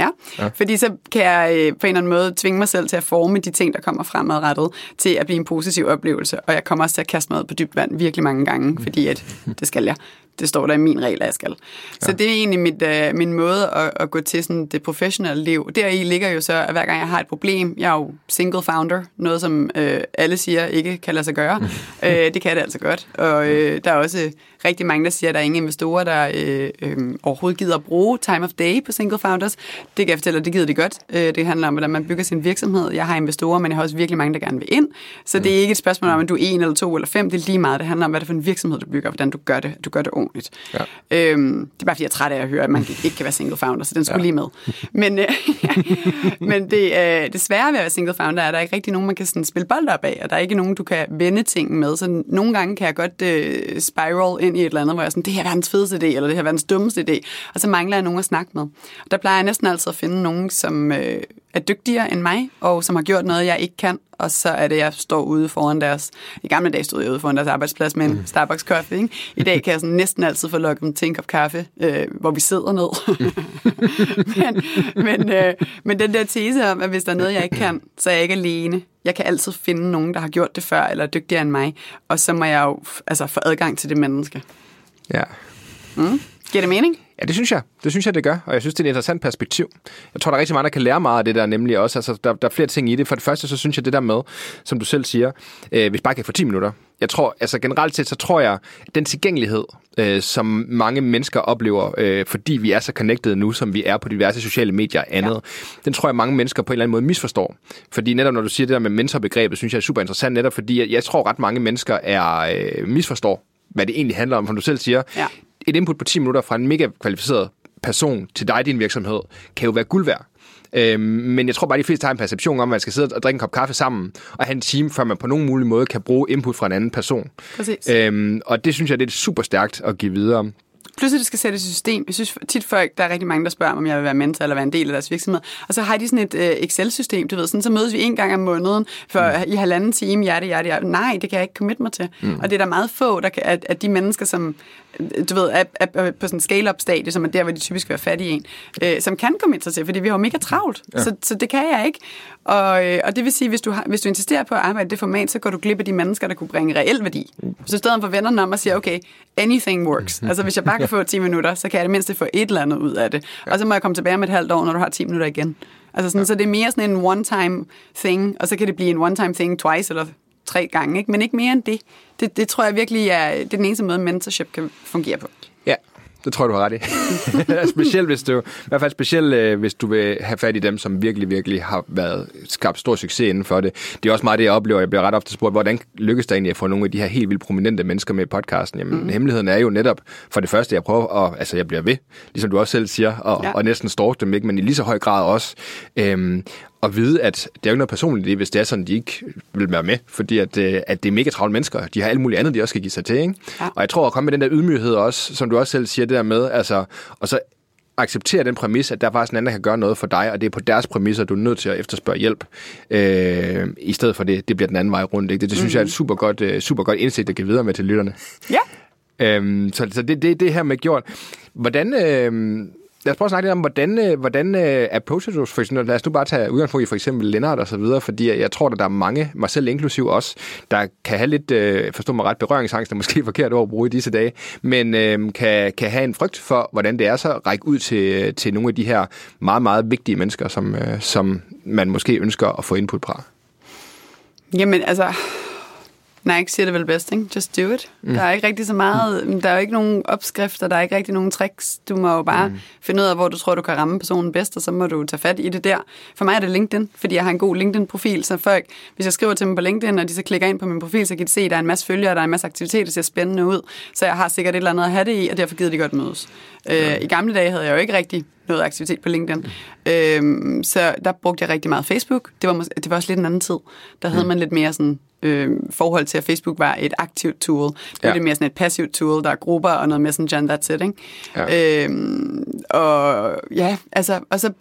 Ja. ja, fordi så kan jeg øh, på en eller anden måde tvinge mig selv til at forme de ting, der kommer fremadrettet, til at blive en positiv oplevelse. Og jeg kommer også til at kaste mig ud på dybt vand virkelig mange gange, fordi at, det skal jeg. Det står der i min regel, at jeg skal. Så det er egentlig mit, øh, min måde at, at gå til sådan det professionelle liv. Deri ligger jo så, at hver gang jeg har et problem, jeg er jo single founder, noget som øh, alle siger ikke kan lade sig gøre. øh, det kan det altså godt. Og øh, der er også rigtig mange, der siger, at der er ingen investorer, der øh, øh, overhovedet gider at bruge time of day på single founders. Det kan jeg fortælle, at det gider de godt. Øh, det handler om, hvordan man bygger sin virksomhed. Jeg har investorer, men jeg har også virkelig mange, der gerne vil ind. Så det er ikke et spørgsmål om, at du er en eller to eller fem. Det er lige meget. Det handler om, hvad det er for en virksomhed, du bygger, og hvordan du gør det. Du gør det ordentligt. Ja. Øhm, det er bare, fordi jeg er træt af at høre, at man ikke kan være single founder, så den skulle ja. lige med. Men, øh, men det, øh, det svære ved at være single founder er, at der er ikke rigtig nogen, man kan sådan spille bold op af, og der er ikke nogen, du kan vende ting med. Så nogle gange kan jeg godt øh, spiral ind i et eller andet, hvor jeg er sådan, det her er verdens fedeste idé, eller det her er verdens dummeste idé, og så mangler jeg nogen at snakke med. Og der plejer jeg næsten altid at finde nogen, som øh, er dygtigere end mig, og som har gjort noget, jeg ikke kan, og så er det, jeg står ude foran deres... I gamle dage stod jeg ude foran deres arbejdsplads med en Starbucks kaffe. Ikke? I dag kan jeg sådan næsten altid få lukket dem til en kop kaffe, øh, hvor vi sidder ned. men, men, øh, men den der tese om, at hvis der er noget, jeg ikke kan, så er jeg ikke alene. Jeg kan altid finde nogen, der har gjort det før, eller er dygtigere end mig. Og så må jeg jo altså, få adgang til det menneske. Ja. Mm? Giver det mening? Ja, det synes jeg. Det synes jeg, det gør. Og jeg synes, det er et interessant perspektiv. Jeg tror, der er rigtig mange, der kan lære meget af det der, nemlig også. Altså, der, der er flere ting i det. For det første, så synes jeg det der med, som du selv siger, øh, hvis bare kan få 10 minutter. Jeg tror, altså generelt set, så tror jeg, at den tilgængelighed, øh, som mange mennesker oplever, øh, fordi vi er så connected nu, som vi er på diverse sociale medier og andet, ja. den tror jeg, mange mennesker på en eller anden måde misforstår. Fordi netop når du siger det der med mentorbegrebet, synes jeg er super interessant, netop fordi jeg, jeg tror, ret mange mennesker er øh, misforstår, hvad det egentlig handler om, som du selv siger. Ja. Et input på 10 minutter fra en mega kvalificeret person til dig, din virksomhed, kan jo være guld værd. Øhm, men jeg tror bare, at de fleste har en perception om, at man skal sidde og drikke en kop kaffe sammen, og have en time, før man på nogen mulig måde kan bruge input fra en anden person. Præcis. Øhm, og det synes jeg, det er super stærkt at give videre. At det skal sættes i system. Jeg synes tit folk, der er rigtig mange, der spørger mig, om jeg vil være mentor eller være en del af deres virksomhed. Og så har de sådan et uh, Excel-system, du ved, sådan, så mødes vi en gang om måneden for mm. i halvanden time, hjerte, hjerte, hjerte. Nej, det kan jeg ikke commit mig til. Mm. Og det er der meget få, der kan, at, at de mennesker, som du ved, er, er, er på sådan en scale-up-stadie, som er der, hvor de typisk vil være fattige en, øh, som kan komme ind sig til, fordi vi har jo mega travlt. Ja. Så, så det kan jeg ikke. Og, øh, og det vil sige, hvis du, har, hvis du insisterer på at arbejde i det format, så går du glip af de mennesker, der kunne bringe reel værdi. Så i stedet for vennerne om at sige, okay, anything works. Altså hvis jeg bare kan få 10 minutter, så kan jeg det mindste få et eller andet ud af det. Ja. Og så må jeg komme tilbage om et halvt år, når du har 10 minutter igen. Altså sådan, ja. Så det er mere sådan en one-time thing, og så kan det blive en one-time thing twice eller tre gange, ikke? men ikke mere end det. det. Det tror jeg virkelig er, det er den eneste måde, mentorship kan fungere på. Det tror jeg, du har ret i. specielt hvis du, i hvert fald specielt, øh, hvis du vil have fat i dem, som virkelig, virkelig har været skabt stor succes inden for det. Det er også meget det, jeg oplever. Jeg bliver ret ofte spurgt, hvordan lykkes det egentlig at få nogle af de her helt vildt prominente mennesker med i podcasten? Jamen, mm. hemmeligheden er jo netop, for det første, jeg prøver at, altså jeg bliver ved, ligesom du også selv siger, og, ja. og næsten stalk dem, ikke? men i lige så høj grad også, øhm, at vide, at det er jo ikke noget personligt hvis det er sådan, de ikke vil være med, fordi at, øh, at det er mega travle mennesker. De har alt muligt andet, de også skal give sig til. Ikke? Ja. Og jeg tror at komme med den der ydmyghed også, som du også selv siger, det der med, altså, og så acceptere den præmis, at der er faktisk en anden, der kan gøre noget for dig, og det er på deres præmisser, du er nødt til at efterspørge hjælp, øh, i stedet for det, det bliver den anden vej rundt. Ikke? Det, det synes mm-hmm. jeg er et super godt, super godt indsigt, at give videre med til lytterne. Ja. øhm, så så det, det, det her med gjort. Hvordan... Øh, lad os prøve at snakke lidt om, hvordan, øh, hvordan øh, approacher du for eksempel, lad os nu bare tage udgangspunkt i for eksempel Lennart og så videre, fordi jeg tror, at der er mange, mig selv inklusiv også, der kan have lidt, uh, forstå mig ret, berøringsangst, er måske forkert ord at bruge i disse dage, men kan, kan have en frygt for, hvordan det er så at række ud til, til nogle af de her meget, meget vigtige mennesker, som, som man måske ønsker at få input fra. Jamen altså, Nike siger det vel bedst, ikke? Just do it. Mm. Der er ikke rigtig så meget, mm. der er jo ikke nogen opskrifter, der er ikke rigtig nogen tricks. Du må jo bare mm. finde ud af, hvor du tror, du kan ramme personen bedst, og så må du tage fat i det der. For mig er det LinkedIn, fordi jeg har en god LinkedIn-profil, så folk, hvis jeg skriver til dem på LinkedIn, og de så klikker ind på min profil, så kan de se, at der er en masse følgere, der er en masse aktiviteter, der ser spændende ud. Så jeg har sikkert et eller andet at have det i, og derfor gider de godt mødes. Øh, I gamle dage havde jeg jo ikke rigtig noget aktivitet på LinkedIn. Mm. Øhm, så der brugte jeg rigtig meget Facebook. Det var, det var også lidt en anden tid. Der havde mm. man lidt mere sådan øh, forhold til, at Facebook var et aktivt tool. Det ja. det mere sådan et passivt tool, der er grupper og noget messenger, that's it, ikke? Ja. Øhm, og ja, altså, og så...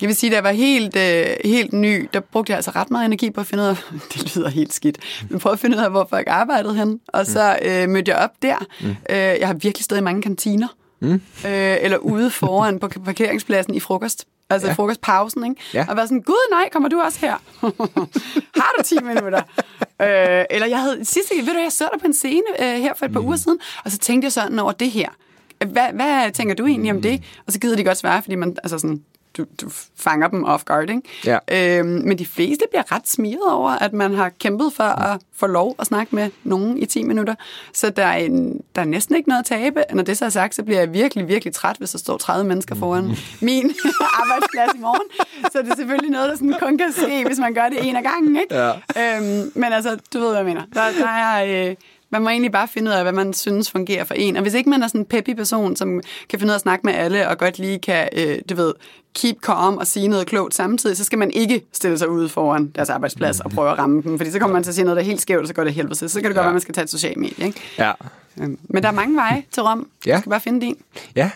Jeg vil sige, da jeg var helt, øh, helt ny, der brugte jeg altså ret meget energi på at finde ud af, det lyder helt skidt, men prøve at finde ud af, hvor folk arbejdede hen. Og så øh, mødte jeg op der. Mm. Øh, jeg har virkelig stået i mange kantiner. Mm. Øh, eller ude foran på parkeringspladsen i frokost. Altså ja. frokostpausen, ikke? Ja. Og var sådan, gud nej, kommer du også her? Har du 10 minutter? øh, eller jeg havde, sidste ved du, jeg så dig på en scene øh, her for et par mm. uger siden, og så tænkte jeg sådan over det her. Hvad, hvad tænker du egentlig om det? Og så gider de godt svare, fordi man, altså sådan, du, du fanger dem off guard, ikke? Ja. Øhm, men de fleste bliver ret smiret over, at man har kæmpet for at få lov at snakke med nogen i 10 minutter. Så der er, en, der er næsten ikke noget at tabe. Når det så er sagt, så bliver jeg virkelig, virkelig træt, hvis der står 30 mennesker foran min arbejdsplads i morgen. Så det er selvfølgelig noget, der sådan kun kan ske, hvis man gør det en af gangen, ikke? Ja. Øhm, men altså, du ved, hvad jeg mener. Der, der er... Øh, man må egentlig bare finde ud af, hvad man synes fungerer for en. Og hvis ikke man er sådan en peppy person, som kan finde ud af at snakke med alle, og godt lige kan, øh, du ved, keep calm og sige noget klogt samtidig, så skal man ikke stille sig ude foran deres arbejdsplads og prøve at ramme dem, fordi så kommer man til at sige noget, der er helt skævt, og så går det helvede til. Så kan det godt være, at man skal tage et socialt medie. Ikke? Ja. Øhm, men der er mange veje til Rom. Ja. Du skal bare finde din. Ja.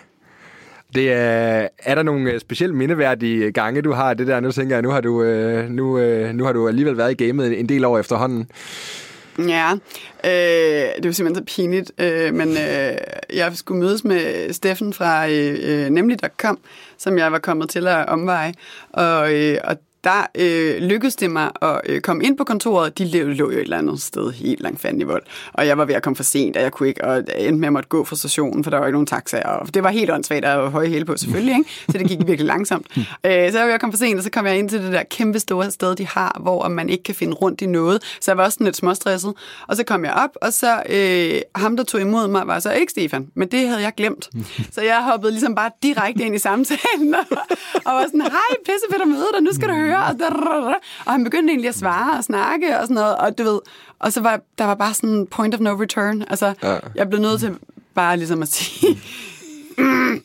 Det er, er der nogle øh, specielt mindeværdige gange, du har det der? Nu tænker jeg, nu har du, øh, nu, nu har du alligevel været i gamet en del år efterhånden. Ja, øh, det var simpelthen så pinligt, øh, men øh, jeg skulle mødes med Steffen fra øh, øh nemlig.com, som jeg var kommet til at omveje, og, øh, og der øh, lykkedes det mig at øh, komme ind på kontoret. De lå, lå jo et eller andet sted helt langt fanden i vold. Og jeg var ved at komme for sent, og jeg kunne ikke, og endte med at måtte gå fra stationen, for der var ikke nogen taxaer. Og det var helt åndssvagt at høje hele på, selvfølgelig. Ikke? Så det gik virkelig langsomt. øh, så jeg var ved at komme for sent, og så kom jeg ind til det der kæmpe store sted, de har, hvor man ikke kan finde rundt i noget. Så jeg var også sådan lidt småstresset. Og så kom jeg op, og så øh, ham, der tog imod mig, var så ikke Stefan, men det havde jeg glemt. Så jeg hoppede ligesom bare direkte ind i samtalen, og, og var sådan, hej, pisse fedt at møde dig, nu skal du høre høre, og han begyndte egentlig at svare og snakke og sådan noget, og du ved, og så var der var bare sådan point of no return. Altså, ja. jeg blev nødt til bare ligesom at sige, mm,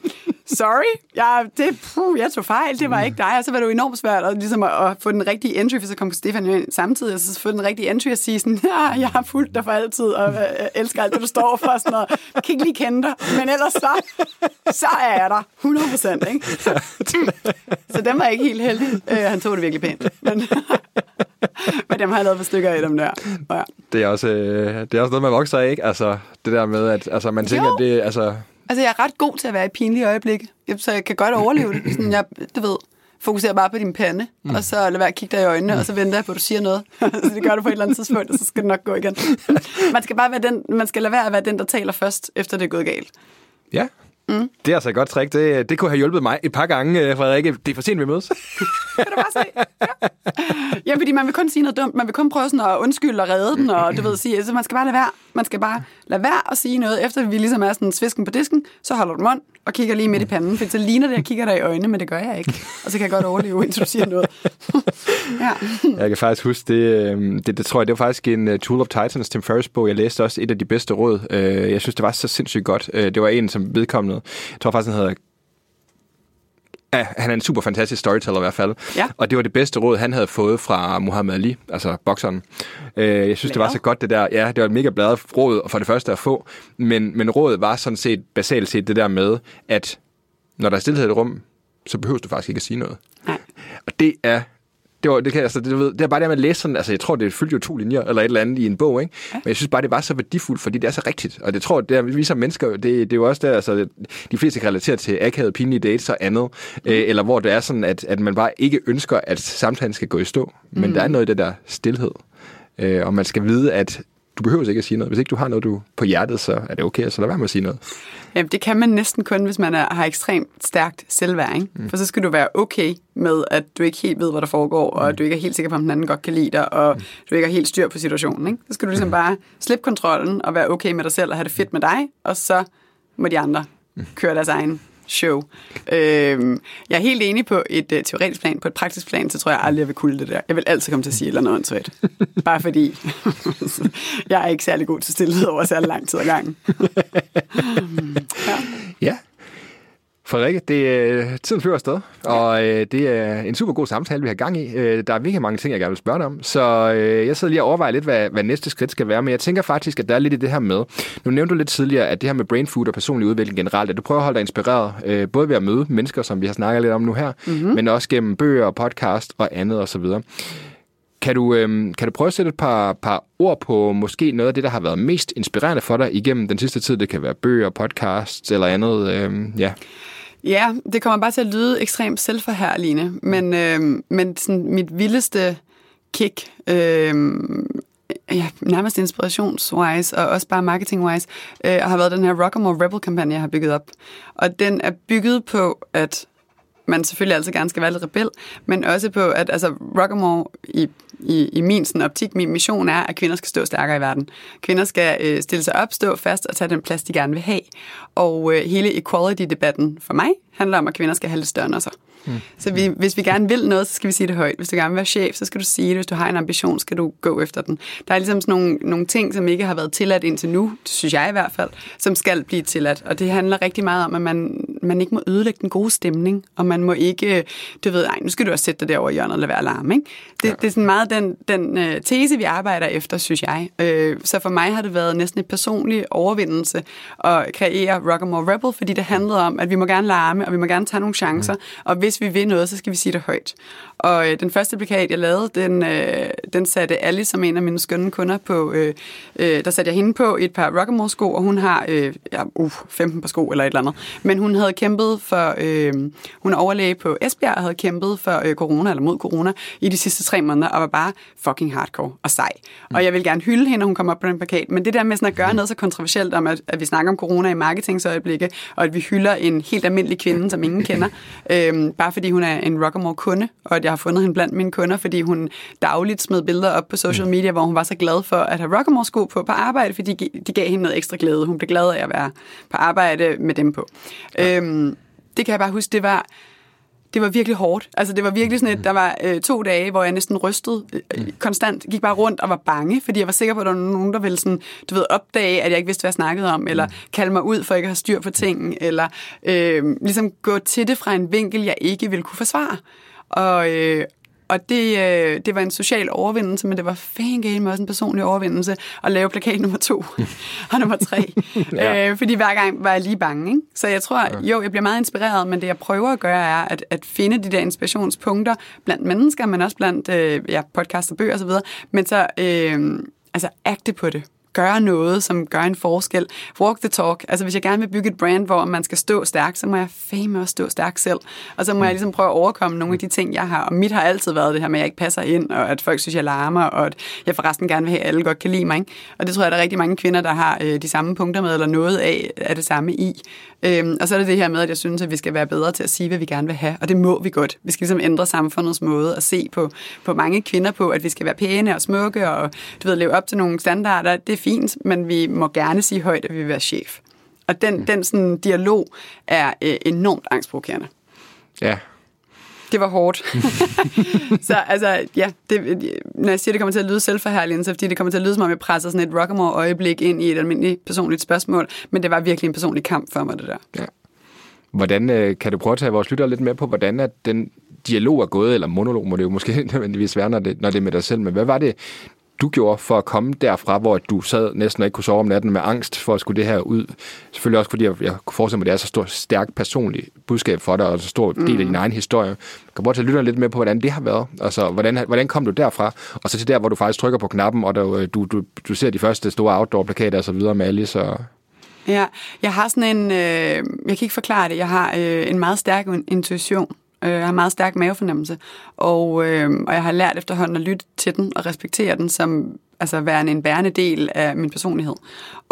sorry, jeg, det, puh, jeg tog fejl, det var ikke dig. Og så var det jo enormt svært at, ligesom at, at få den rigtige entry, for så kom Stefan ind samtidig, og så få den rigtige entry og sige sådan, ja, jeg har fulgt dig for altid, og øh, elsker alt det, du står for, sådan noget. Jeg kan ikke lige kende dig, men ellers så, så er jeg der, 100 procent, ikke? Så den var ikke helt heldig. Øh, han tog det virkelig pænt. Men, men dem har jeg lavet for stykker af dem der. Ja. Det er også, øh, det er også noget, man vokser af, ikke? Altså, det der med, at altså, man tænker, Jo. at det altså... Altså, jeg er ret god til at være i pinlige øjeblikke, så jeg kan godt overleve det. Sådan, jeg, du ved, fokuserer bare på din pande, mm. og så lad være at kigge dig i øjnene, mm. og så venter jeg på, at du siger noget. så det gør du på et eller andet tidspunkt, og så skal det nok gå igen. man skal bare være den, man skal lade være at være den, der taler først, efter det er gået galt. Ja. Mm. Det er altså et godt trick. Det, det kunne have hjulpet mig et par gange, øh, Frederikke. Det er for sent, vi mødes. Kan du bare se? Ja. ja, fordi man vil kun sige noget dumt. Man vil kun prøve sådan at undskylde og redde den, og du ved, sige, så man skal bare lade være. Man skal bare lade være at sige noget, efter vi ligesom er sådan svisken på disken, så holder du mund og kigger lige midt i panden, for så ligner det, at jeg kigger dig i øjnene, men det gør jeg ikke. Og så kan jeg godt overleve, indtil du siger noget. ja. Jeg kan faktisk huske, det, øh, det, det tror jeg, det var faktisk en uh, Tool of Titans, Tim Ferriss bog. Jeg læste også et af de bedste råd. Uh, jeg synes, det var så sindssygt godt. Uh, det var en, som vedkommende, jeg tror faktisk, han hedder Ja, han er en super fantastisk storyteller i hvert fald. Ja. Og det var det bedste råd, han havde fået fra Muhammad Ali, altså bokseren. Øh, jeg synes, det var så godt det der. Ja, det var et mega bladet råd for det første at få. Men, men rådet var sådan set basalt set det der med, at når der er stillhed i et rum, så behøver du faktisk ikke at sige noget. Nej. Og det er det, var, det, kan, altså, det, du ved, det er bare det at læse sådan, altså jeg tror, det fyldte jo to linjer, eller et eller andet i en bog, ikke? Ja. Men jeg synes bare, det var så værdifuldt, fordi det er så rigtigt. Og det tror det vi som mennesker, det, det er jo også der, altså de fleste kan relatere til akavet, pinlige dates og andet, mm. øh, eller hvor det er sådan, at, at man bare ikke ønsker, at samtalen skal gå i stå. Men Mm. der er noget i det der stillhed. Øh, og man skal vide, at du behøver ikke at sige noget. Hvis ikke du har noget du på hjertet, så er det okay, så lad være med at sige noget. Jamen, det kan man næsten kun, hvis man er, har ekstremt stærkt selvværd. Ikke? Mm. For så skal du være okay med, at du ikke helt ved, hvad der foregår, og at du ikke er helt sikker på, om den anden godt kan lide dig, og du ikke har helt styr på situationen. Ikke? Så skal du ligesom bare slippe kontrollen og være okay med dig selv og have det fedt med dig, og så må de andre køre deres egen show. Øhm, jeg er helt enig på et uh, teoretisk plan. På et praktisk plan, så tror jeg aldrig, jeg vil kunne det der. Jeg vil altid komme til at sige et eller andet åndssvagt. Bare fordi jeg er ikke særlig god til stillhed over særlig lang tid ad gangen. ja. Ja. Frederikke, det er tiden flyver afsted, og øh, det er en super god samtale, vi har gang i. Øh, der er virkelig mange ting, jeg gerne vil spørge dig om, så øh, jeg sidder lige og overvejer lidt, hvad, hvad næste skridt skal være, men jeg tænker faktisk, at der er lidt i det her med. Nu nævnte du lidt tidligere, at det her med brain food og personlig udvikling generelt, at du prøver at holde dig inspireret, øh, både ved at møde mennesker, som vi har snakket lidt om nu her, mm-hmm. men også gennem bøger, podcast og andet osv. Kan du, øhm, kan du prøve at sætte et par, par ord på måske noget af det, der har været mest inspirerende for dig igennem den sidste tid? Det kan være bøger, podcasts eller andet. Øhm, ja. Ja, det kommer bare til at lyde ekstremt selvforherligende, men, øh, men sådan mit vildeste kick, øh, ja, nærmest inspirationswise og også bare marketingwise, øh, har været den her Rockamore Rebel-kampagne, jeg har bygget op. Og den er bygget på, at man selvfølgelig altid gerne skal være lidt rebel, men også på, at altså, Rockamore i, i, i min sådan, optik, min mission er, at kvinder skal stå stærkere i verden. Kvinder skal øh, stille sig op, stå fast og tage den plads, de gerne vil have. Og øh, hele equality-debatten for mig handler om, at kvinder skal have lidt større end sig. Mm. Så vi, hvis vi gerne vil noget, så skal vi sige det højt. Hvis du gerne vil være chef, så skal du sige det. Hvis du har en ambition, skal du gå efter den. Der er ligesom sådan nogle, nogle ting, som ikke har været tilladt indtil nu, det synes jeg i hvert fald, som skal blive tilladt. Og det handler rigtig meget om, at man, man ikke må ødelægge den gode stemning, og man må ikke, du ved, ej, nu skal du også sætte dig derovre i hjørnet og lade være alarm. Ikke? Det, ja. det er sådan meget den, den uh, tese, vi arbejder efter, synes jeg. Uh, så for mig har det været næsten et personlig overvindelse at kreere Rockamore Rebel, fordi det handlede om, at vi må gerne larme, og vi må gerne tage nogle chancer, mm. og hvis vi vil noget, så skal vi sige det højt. Og øh, den første plakat, jeg lavede, den, øh, den satte Alice som en af mine skønne kunder på. Øh, øh, der satte jeg hende på et par Rockamore-sko, og hun har øh, ja, uh, 15 par sko eller et eller andet. Men hun havde kæmpet for, øh, hun er overlæge på Esbjerg, og havde kæmpet for øh, corona, eller mod corona, i de sidste tre måneder, og var bare fucking hardcore og sej. Og jeg vil gerne hylde hende, når hun kommer op på den plakat. Men det der med sådan at gøre noget så kontroversielt om, at, at vi snakker om corona i marketingsøjeblikke, og at vi hylder en helt almindelig kvinde, som ingen kender, øh, bare fordi hun er en Rockamore-kunde, og at jeg har fundet hende blandt mine kunder, fordi hun dagligt smed billeder op på social media, hvor hun var så glad for at have Rockamore-sko på på arbejde, fordi de, de gav hende noget ekstra glæde. Hun blev glad af at være på arbejde med dem på. Ja. Øhm, det kan jeg bare huske, det var det var virkelig hårdt. Altså, det var virkelig sådan et, der var øh, to dage, hvor jeg næsten rystede øh, konstant, gik bare rundt og var bange, fordi jeg var sikker på, at der var nogen, der ville sådan, du ved, opdage, at jeg ikke vidste, hvad jeg snakkede om, eller kalde mig ud for ikke at have styr på ting, eller øh, ligesom gå til det fra en vinkel, jeg ikke ville kunne forsvare. Og, øh, og det, øh, det var en social overvindelse, men det var fanden også en personlig overvindelse at lave plakat nummer to og nummer tre. ja. øh, fordi hver gang var jeg lige bange. Ikke? Så jeg tror, jo, jeg bliver meget inspireret, men det jeg prøver at gøre er at, at finde de der inspirationspunkter blandt mennesker, men også blandt øh, ja, podcast og bøger osv., men så øh, altså agte på det gøre noget, som gør en forskel. Walk the talk. Altså hvis jeg gerne vil bygge et brand, hvor man skal stå stærkt, så må jeg fame også stå stærkt selv. Og så må mm. jeg ligesom prøve at overkomme nogle af de ting, jeg har. Og mit har altid været det her med, at jeg ikke passer ind, og at folk synes, jeg larmer, og at jeg forresten gerne vil have, at alle godt kan lide mig. Ikke? Og det tror jeg, der er rigtig mange kvinder, der har øh, de samme punkter med, eller noget af, af det samme i. Øhm, og så er det det her med, at jeg synes, at vi skal være bedre til at sige, hvad vi gerne vil have. Og det må vi godt. Vi skal ligesom ændre samfundets måde at se på, på mange kvinder på, at vi skal være pæne og smukke, og du ved, leve op til nogle standarder. Det fint, men vi må gerne sige højt, at vi vil være chef. Og den, mm. den sådan, dialog er øh, enormt angstprovokerende. Ja, det var hårdt. så altså, ja, det, når jeg siger, det kommer til at lyde selvforherligende, så fordi det kommer til at lyde, som om jeg presser sådan et Rockamore-øjeblik ind i et almindeligt personligt spørgsmål, men det var virkelig en personlig kamp for mig, det der. Ja. Hvordan øh, kan du prøve at tage vores lyttere lidt med på, hvordan at den dialog er gået, eller monolog må det jo måske nødvendigvis være, når det, når det er med dig selv, men hvad var det, du gjorde for at komme derfra, hvor du sad næsten ikke kunne sove om natten med angst for at skulle det her ud? Selvfølgelig også, fordi jeg, jeg kunne forestille mig, at det er så stort, stærkt personligt budskab for dig, og så stor del mm. af din egen historie. Kan bare tage lytterne lidt med på, hvordan det har været. Altså, hvordan, hvordan kom du derfra? Og så til der, hvor du faktisk trykker på knappen, og der, du, du, du ser de første store outdoor-plakater og så videre med Alice og... Ja, jeg har sådan en... Øh, jeg kan ikke forklare det. Jeg har øh, en meget stærk intuition. Øh, jeg har meget stærk mavefornemmelse, og, øh, og jeg har lært efterhånden at lytte til den og respektere den som altså værende en bærende del af min personlighed.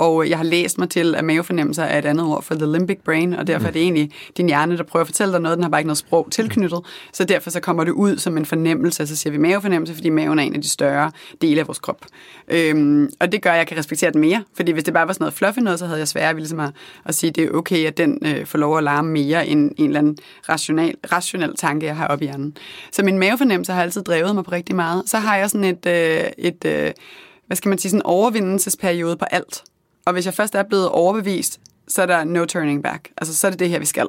Og jeg har læst mig til, at mavefornemmelser er et andet ord for the limbic brain, og derfor er det mm. egentlig din hjerne, der prøver at fortælle dig noget, den har bare ikke noget sprog tilknyttet, så derfor så kommer det ud som en fornemmelse, så siger vi mavefornemmelse, fordi maven er en af de større dele af vores krop. Øhm, og det gør, at jeg kan respektere den mere, fordi hvis det bare var sådan noget fluffy noget, så havde jeg svært ved ligesom at, at sige, at det er okay, at den øh, får lov at larme mere end en eller anden rationel, rationel tanke, jeg har op i hjernen. Så min mavefornemmelse har altid drevet mig på rigtig meget. Så har jeg sådan et, øh, et øh, hvad skal man sige, sådan en overvindelsesperiode på alt. Og hvis jeg først er blevet overbevist, så er der no turning back. Altså, så er det det her, vi skal.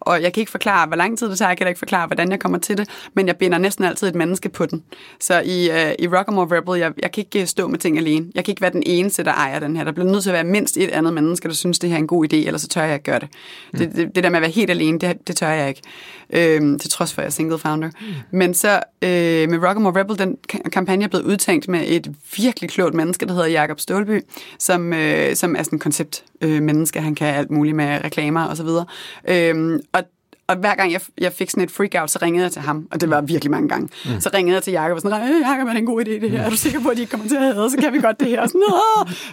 Og jeg kan ikke forklare, hvor lang tid det tager, jeg kan ikke forklare, hvordan jeg kommer til det, men jeg binder næsten altid et menneske på den. Så i, uh, i Rockamore Rebel, jeg, jeg kan ikke stå med ting alene. Jeg kan ikke være den eneste, der ejer den her. Der bliver nødt til at være mindst et andet menneske, der synes, det her er en god idé, ellers så tør jeg ikke gøre det. Mm. Det, det, det der med at være helt alene, det, det tør jeg ikke. Øhm, til trods for, at jeg er single founder. Mm. Men så øh, med Rockamore Rebel, den kampagne er blevet udtænkt med et virkelig klogt menneske, der hedder Jakob Stålby, som, øh, som er sådan en koncept øh, menneske. Han kan alt muligt med reklamer og så videre. Øhm, og og hver gang jeg, jeg fik sådan et freak-out, så ringede jeg til ham, og det var virkelig mange gange. Mm. Så ringede jeg til Jacob og sådan, hey, Jacob, er det en god idé det her? Er du sikker på, at de ikke kommer til at have så kan vi godt det her? Og sådan,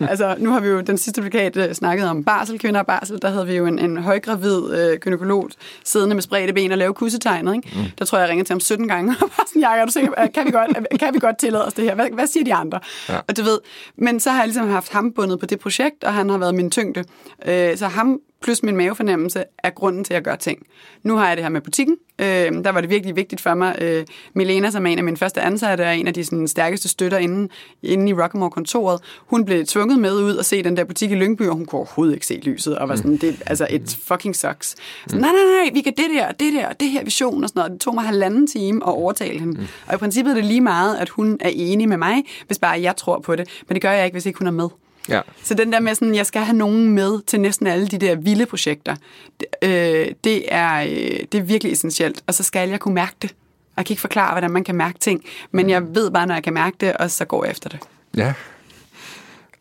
altså, nu har vi jo den sidste plakat uh, snakket om barsel, kvinder og barsel. Der havde vi jo en, en højgravid uh, gynekolog siddende med spredte ben og lave kussetegnet. Ikke? Mm. Der tror jeg, jeg ringede til ham 17 gange, og var sådan, Jacob, er du sikker, kan vi, godt, kan vi godt tillade os det her? Hvad, hvad siger de andre? Ja. Og du ved, men så har jeg ligesom haft ham bundet på det projekt, og han har været min tyngde. Uh, så ham plus min mavefornemmelse er grunden til, at jeg gør ting. Nu har jeg det her med butikken. Øh, der var det virkelig vigtigt for mig. Øh, Milena, som er en af mine første ansatte, er en af de sådan, stærkeste støtter inde, inde i Rockamore-kontoret. Hun blev tvunget med ud og se den der butik i Lyngby, og hun kunne overhovedet ikke se lyset, og var sådan, det altså et fucking sucks. Så, nej, nej, nej, vi kan det der, det der, det her vision og sådan noget. Det tog mig halvanden time at overtale hende. Og i princippet er det lige meget, at hun er enig med mig, hvis bare jeg tror på det. Men det gør jeg ikke, hvis ikke hun er med. Ja. Så den der med sådan, jeg skal have nogen med til næsten alle de der vilde projekter, det, øh, det, er, øh, det er virkelig essentielt. Og så skal jeg kunne mærke det. Jeg kan ikke forklare, hvordan man kan mærke ting, men jeg ved bare, når jeg kan mærke det, og så går jeg efter det. Ja,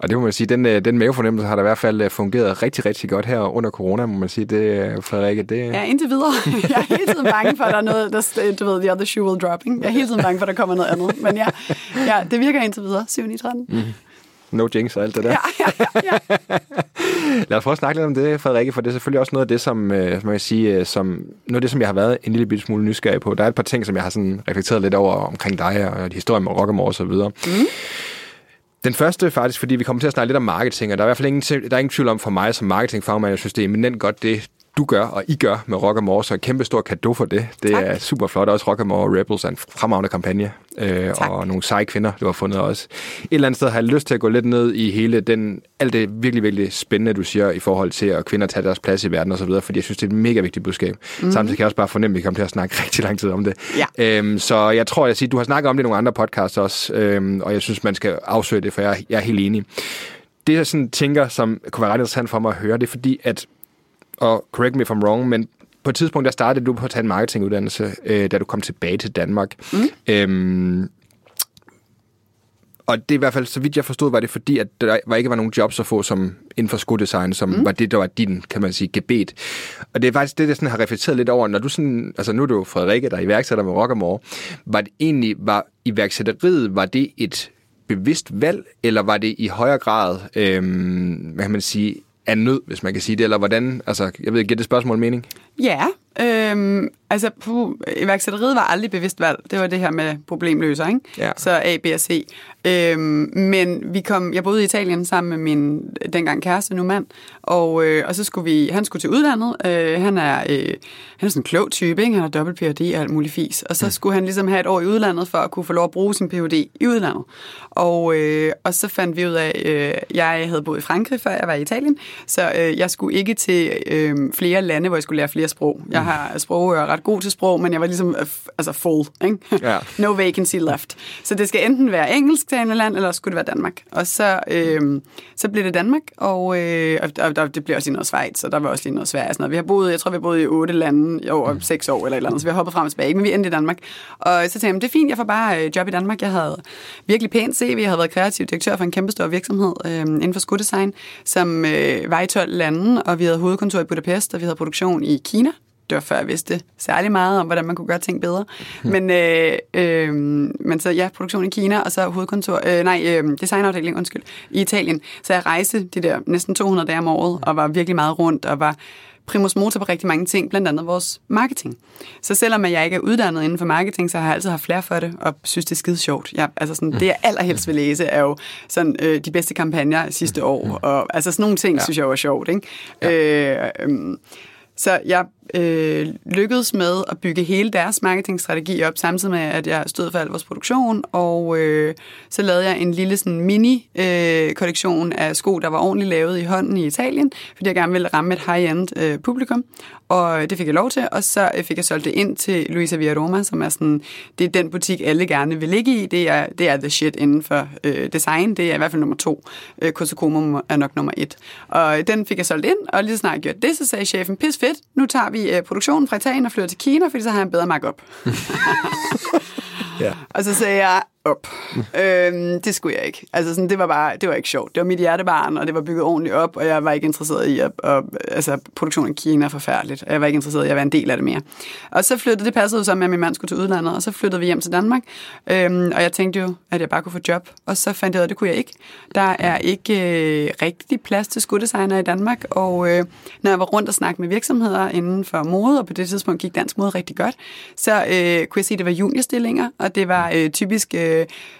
og det må man sige, den, øh, den mavefornemmelse har da i hvert fald øh, fungeret rigtig, rigtig godt her under corona, må man sige. Det, Frederikke, det... Ja, indtil videre. Jeg er hele tiden bange for, at der er noget, der, du ved, the other shoe will dropping. Jeg er hele tiden bange for, at der kommer noget andet. Men ja, ja det virker indtil videre. 7 9 13. Mm. No jinx og alt det der. Ja, ja, ja, ja. Lad os prøve at snakke lidt om det, Frederikke, for det er selvfølgelig også noget af det, som, øh, man kan sige, øh, som, noget af det, som jeg har været en lille bitte smule nysgerrig på. Der er et par ting, som jeg har sådan reflekteret lidt over omkring dig og historien med Rockamore og så videre. Mm. Den første faktisk, fordi vi kommer til at snakke lidt om marketing, og der er i hvert fald ingen, der er ingen tvivl om for mig som marketingfagmand, jeg synes, det er eminent godt det, du gør, og I gør med Rock More, så kæmpe stor kado for det. Det Tak. er super flot. Også Rock More Rebels er en fremragende kampagne, øh, Tak. og nogle seje kvinder, du har fundet også. Et eller andet sted har jeg lyst til at gå lidt ned i hele den, alt det virkelig, virkelig spændende, du siger i forhold til at kvinder tage deres plads i verden og så videre, fordi jeg synes, det er et mega vigtigt budskab. Mm. Samtidig kan jeg også bare fornemme, at vi kommer til at snakke rigtig lang tid om det. Ja. Øhm, så jeg tror, jeg siger, du har snakket om det i nogle andre podcasts også, øhm, og jeg synes, man skal afsøge det, for jeg, jeg er helt enig. Det, jeg sådan tænker, som kunne være ret interessant for mig at høre, det er fordi, at, og correct me if I'm wrong, men på et tidspunkt, der startede du på at tage en marketinguddannelse, øh, da du kom tilbage til Danmark. Mm. Øhm, og det er i hvert fald, så vidt jeg forstod, var det fordi, at der var ikke var nogen jobs at få som inden for skodesign, som mm. var det, der var din, kan man sige, gebet. Og det er faktisk det, jeg sådan har reflekteret lidt over, når du sådan, altså nu er du jo Frederikke, der er iværksætter med Rockamore, var det egentlig, var iværksætteriet, var det et bevidst valg, eller var det i højere grad, øhm, hvad kan man sige, af nød, hvis man kan sige det, eller hvordan, altså, jeg ved ikke, giver det spørgsmål mening? Ja, øhm, altså puh, iværksætteriet var aldrig bevidst valg. Det var det her med problemløser, ikke? Ja. Så A, B og C. Øhm, men vi kom, jeg boede i Italien sammen med min dengang kæreste, nu mand, og, øh, og så skulle vi, han skulle til udlandet. Øh, han, er, øh, han er sådan en klog type, ikke? Han har dobbelt Ph.D. og alt muligt fis. Og så skulle han ligesom have et år i udlandet for at kunne få lov at bruge sin Ph.D. i udlandet. Og, øh, og så fandt vi ud af, øh, jeg havde boet i Frankrig, før jeg var i Italien, så øh, jeg skulle ikke til øh, flere lande, hvor jeg skulle lære flere sprog. Jeg har sprog, jeg er ret god til sprog, men jeg var ligesom øh, altså full. Ikke? Ja. no vacancy left. Så det skal enten være engelsktalende land, eller skulle det være Danmark. Og så, øh, så blev det Danmark, og, øh, og, og det blev også lige noget Schweiz, og der var også lige noget Sverige. Sådan noget. Vi har boet, jeg tror, vi har boet i otte lande i over seks år, eller et eller andet, så vi har hoppet frem og tilbage, men vi endte i Danmark. Og så tænkte jeg, "Men det er fint, jeg får bare øh, job i Danmark. Jeg havde virkelig pænt CV, jeg havde været kreativ direktør for en kæmpe stor virksomhed øh, inden for skodesign, som øh, var i 12 lande, og vi havde hovedkontor i Budapest, og vi havde produktion i Kina det var før jeg vidste særlig meget om, hvordan man kunne gøre ting bedre. Men, øh, øh, men så ja, produktion i Kina, og så hovedkontor, øh, nej, øh, designafdeling, undskyld, i Italien. Så jeg rejste de der næsten 200 dage om året, og var virkelig meget rundt, og var primus motor på rigtig mange ting, blandt andet vores marketing. Så selvom jeg ikke er uddannet inden for marketing, så har jeg altid haft flere for det, og synes, det er skide sjovt. Jeg, altså sådan, det, jeg allerhelst vil læse, er jo sådan, øh, de bedste kampagner sidste år, og altså sådan nogle ting, ja. synes jeg var sjovt. Ikke? Ja. Øh, øh, så jeg øh, lykkedes med at bygge hele deres marketingstrategi op, samtidig med, at jeg stod for al vores produktion, og øh, så lavede jeg en lille sådan mini-kollektion øh, af sko, der var ordentligt lavet i hånden i Italien, fordi jeg gerne ville ramme et high-end øh, publikum, og det fik jeg lov til, og så øh, fik jeg solgt det ind til Luisa Via Roma, som er sådan, det er den butik, alle gerne vil ligge i, det er, det er the shit inden for øh, design, det er i hvert fald nummer to, øh, Kosokomo er nok nummer et, og den fik jeg solgt ind, og lige så snart jeg gjorde det, så sagde chefen, pis fedt, nu tager vi øh, produktionen fra Italien og flytter til Kina, fordi så har jeg en bedre markup. Ja. Og så sagde jeg op. øhm, det skulle jeg ikke. Altså sådan, det var bare, det var ikke sjovt. Det var mit hjertebarn, og det var bygget ordentligt op, og jeg var ikke interesseret i at, og, altså produktionen i Kina er forfærdeligt. og Jeg var ikke interesseret i at være en del af det mere. Og så flyttede, det passede jo så med, at min mand skulle til udlandet, og så flyttede vi hjem til Danmark. Øhm, og jeg tænkte jo, at jeg bare kunne få job. Og så fandt jeg ud af, at det kunne jeg ikke. Der er ikke øh, rigtig plads til skuddesigner i Danmark, og øh, når jeg var rundt og snakkede med virksomheder inden for mode, og på det tidspunkt gik dansk mode rigtig godt, så øh, kunne jeg se, at det var juniorstillinger, og det var øh, typisk øh,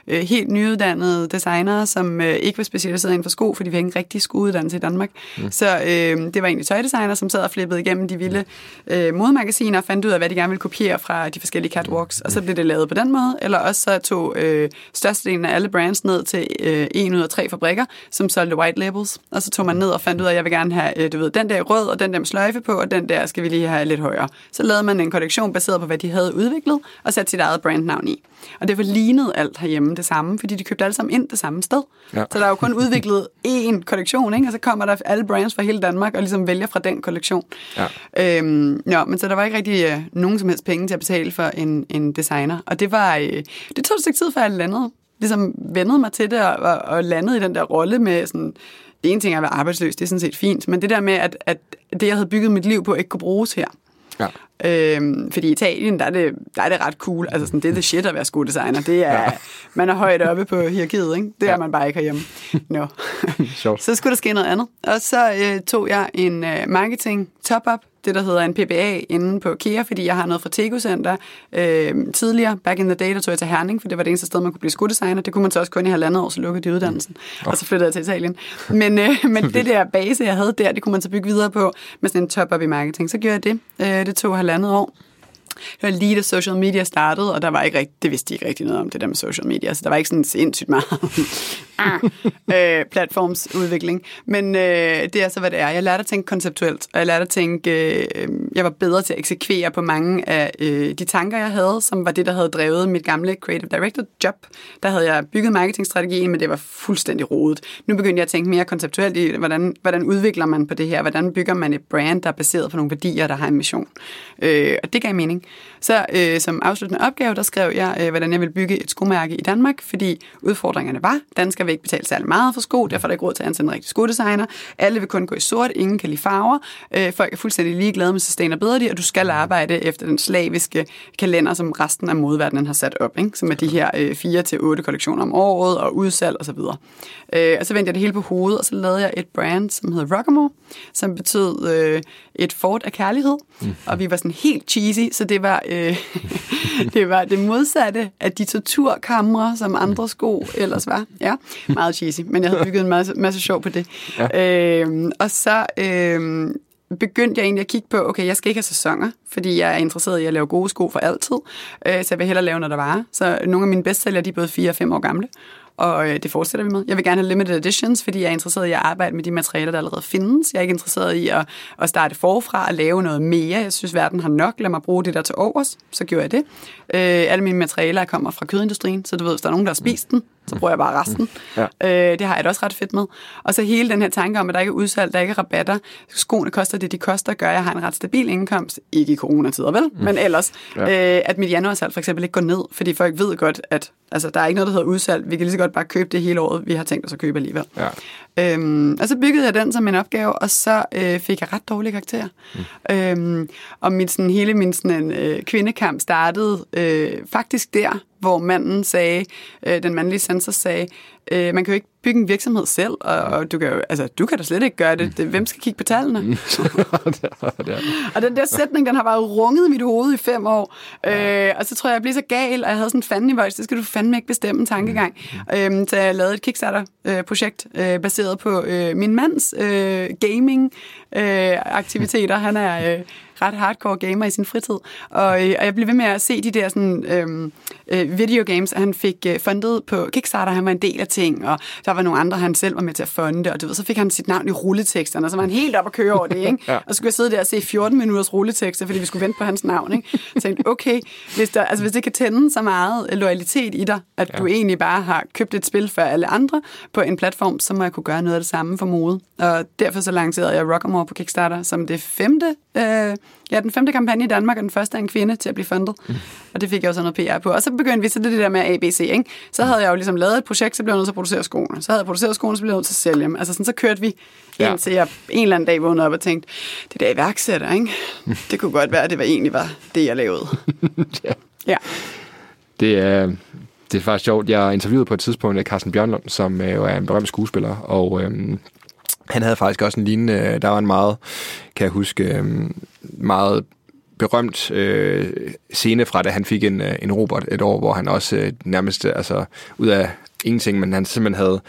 øh, helt nyuddannede designere, som øh, ikke var specialiseret inden for sko, fordi vi havde ikke en rigtig skouddannelse i Danmark. Mm. Så øh, det var egentlig tøjdesigner, som sad og flippede igennem de vilde øh, modemagasiner og fandt ud af, hvad de gerne ville kopiere fra de forskellige catwalks, og så blev det lavet på den måde. Eller også så tog øh, størstedelen af alle brands ned til øh, en ud af tre fabrikker, som solgte white labels, og så tog man ned og fandt ud af, at jeg vil gerne have, øh, du ved, den der rød, og den der med sløjfe på, og den der skal vi lige have lidt højere. Så lavede man en kollektion baseret på, hvad de havde udviklet, og satte sit eget brandnavn i. Og det var lignet alt herhjemme det samme, fordi de købte alle sammen ind det samme sted. Ja. Så der er jo kun udviklet én kollektion, ikke? og så kommer der alle brands fra hele Danmark og ligesom vælger fra den kollektion. Ja. Øhm, ja, men så der var ikke rigtig øh, nogen som helst penge til at betale for en, en designer. Og det var, øh, det tog et stykke tid, før jeg landede. Ligesom vendede mig til det og, og, og landede i den der rolle med sådan, en ting er at være arbejdsløs, det er sådan set fint, men det der med, at, at det, jeg havde bygget mit liv på, ikke kunne bruges her. Ja. Øhm, fordi i Italien, der er, det, der er det ret cool. Altså sådan, det er the shit at være skodesigner. Det er, Ja. Man er højt oppe på hierarkiet, ikke? Det er Ja. man bare ikke herhjemme. No. Så skulle der ske noget andet. Og så øh, tog jeg en øh, marketing top-up det, der hedder en PBA inde på KEA, fordi jeg har noget fra Tego Center. Øh, tidligere, back in the day, der tog jeg til Herning, for det var det eneste sted, man kunne blive skodesigner. Det kunne man så også kun i halvandet år, så lukkede de uddannelsen, mm. og så flyttede jeg til Italien. Men, øh, men det der base, jeg havde der, det kunne man så bygge videre på med sådan en top-up i marketing. Så gjorde jeg det. Øh, det tog halvandet år. Det var lige da social media startede, og der var ikke rigtig, det vidste de ikke rigtig noget om, det der med social media, så der var ikke sådan sindssygt meget ah, øh, platformsudvikling. Men øh, det er så, hvad det er. Jeg lærte at tænke konceptuelt, og jeg lærte at tænke, øh, jeg var bedre til at eksekvere på mange af øh, de tanker, jeg havde, som var det, der havde drevet mit gamle creative director job. Der havde jeg bygget marketingstrategien, men det var fuldstændig rodet. Nu begyndte jeg at tænke mere konceptuelt i, hvordan, hvordan udvikler man på det her? Hvordan bygger man et brand, der er baseret på nogle værdier, der har en mission? Øh, og det gav mening. Så øh, som afsluttende opgave, der skrev jeg, øh, hvordan jeg ville bygge et skomærke i Danmark, fordi udfordringerne var, danskere vil ikke betale særlig meget for sko, derfor er der ikke råd til at ansætte en rigtig skodesigner. Alle vil kun gå i sort, ingen kan lide farver. Øh, folk er fuldstændig ligeglade med sustainability, og du skal arbejde efter den slaviske kalender, som resten af modverdenen har sat op, ikke? som er de her øh, 4 til otte kollektioner om året og udsalg osv. Og, øh, og så vendte jeg det hele på hovedet, og så lavede jeg et brand, som hedder Rockamore, som betød øh, et fort af kærlighed, mm. og vi var sådan helt cheesy, så det var, øh, det var det modsatte af de torturkamre, som andre sko ellers var. Ja, meget cheesy, men jeg havde bygget en masse, masse sjov på det. Ja. Øh, og så... Øh, begyndte jeg egentlig at kigge på, okay, jeg skal ikke have sæsoner, fordi jeg er interesseret i at lave gode sko for altid, øh, så jeg vil hellere lave, når der var. Så nogle af mine bestsælger, de er både 4 og 5 år gamle, og øh, det fortsætter vi med. Jeg vil gerne have limited editions, fordi jeg er interesseret i at arbejde med de materialer, der allerede findes. Jeg er ikke interesseret i at, at starte forfra og lave noget mere. Jeg synes, verden har nok. Lad mig bruge det der til overs. Så gjorde jeg det. Øh, alle mine materialer kommer fra kødindustrien, så du ved, hvis der er nogen, der har spist den, så bruger jeg bare resten. Ja. Øh, det har jeg da også ret fedt med. Og så hele den her tanke om, at der ikke er udsalg, der ikke er rabatter, skoene koster det, de koster, gør, at jeg har en ret stabil indkomst. Ikke i coronatider, vel? Mm. Men ellers, ja. øh, at mit januarsalg for eksempel ikke går ned, fordi folk ved godt, at altså, der er ikke noget, der hedder udsalg. Vi kan lige så godt bare købe det hele året, vi har tænkt os at købe alligevel. Ja. Øhm, og så byggede jeg den som en opgave, og så øh, fik jeg ret dårlige karakterer. Mm. Øhm, og mit, sådan, hele min sådan, øh, kvindekamp startede øh, faktisk der, hvor manden sagde, øh, den mandlige sensor sagde, øh, man kan jo ikke bygge en virksomhed selv, og, og du, kan jo, altså, du kan da slet ikke gøre det. det hvem skal kigge på tallene? Mm. og den der sætning, den har bare runget i mit hoved i fem år. Øh, og så tror jeg, jeg blev så gal, og jeg havde sådan en fanden i voice, det skal du fandme ikke bestemme en tankegang. Mm. Øh, så jeg lavede et Kickstarter-projekt øh, baseret på øh, min mands øh, gaming-aktiviteter. Han er... Øh, ret hardcore gamer i sin fritid. Og, øh, og jeg blev ved med at se de der sådan, øhm, øh, videogames, han fik øh, fundet på Kickstarter. Han var en del af ting, og der var nogle andre, han selv var med til at funde. Og du ved, så fik han sit navn i rulleteksterne, og så var han helt op at køre over det. Ikke? ja. Og så skulle jeg sidde der og se 14 minutters rulletekster, fordi vi skulle vente på hans navn. Ikke? Så tænkte, okay, hvis, der, altså, hvis det kan tænde så meget loyalitet i dig, at ja. du egentlig bare har købt et spil for alle andre på en platform, så må jeg kunne gøre noget af det samme for mode. Og derfor så lancerede jeg Rockamore på Kickstarter som det femte øh, Ja, den femte kampagne i Danmark, og den første er en kvinde til at blive fundet. Mm. Og det fik jeg også noget PR på. Og så begyndte vi så det, det der med ABC, ikke? Så havde jeg jo ligesom lavet et projekt, så blev jeg nødt til at producere skoene. Så havde jeg produceret skoene, så blev jeg nødt til at sælge dem. Altså sådan, så kørte vi ja. indtil jeg en eller anden dag vågnede op og tænkte, det der iværksætter, ikke? Det kunne godt være, at det var egentlig var det, jeg lavede. ja. ja. Det er, det er faktisk sjovt. Jeg interviewede på et tidspunkt Carsten Bjørnlund, som jo er en berømt skuespiller, og øhm, han havde faktisk også en lignende, øh, der var en meget, kan jeg huske, øh, meget berømt øh, scene fra, da han fik en, øh, en robot et år, hvor han også øh, nærmest, altså ud af ingenting, men han simpelthen havde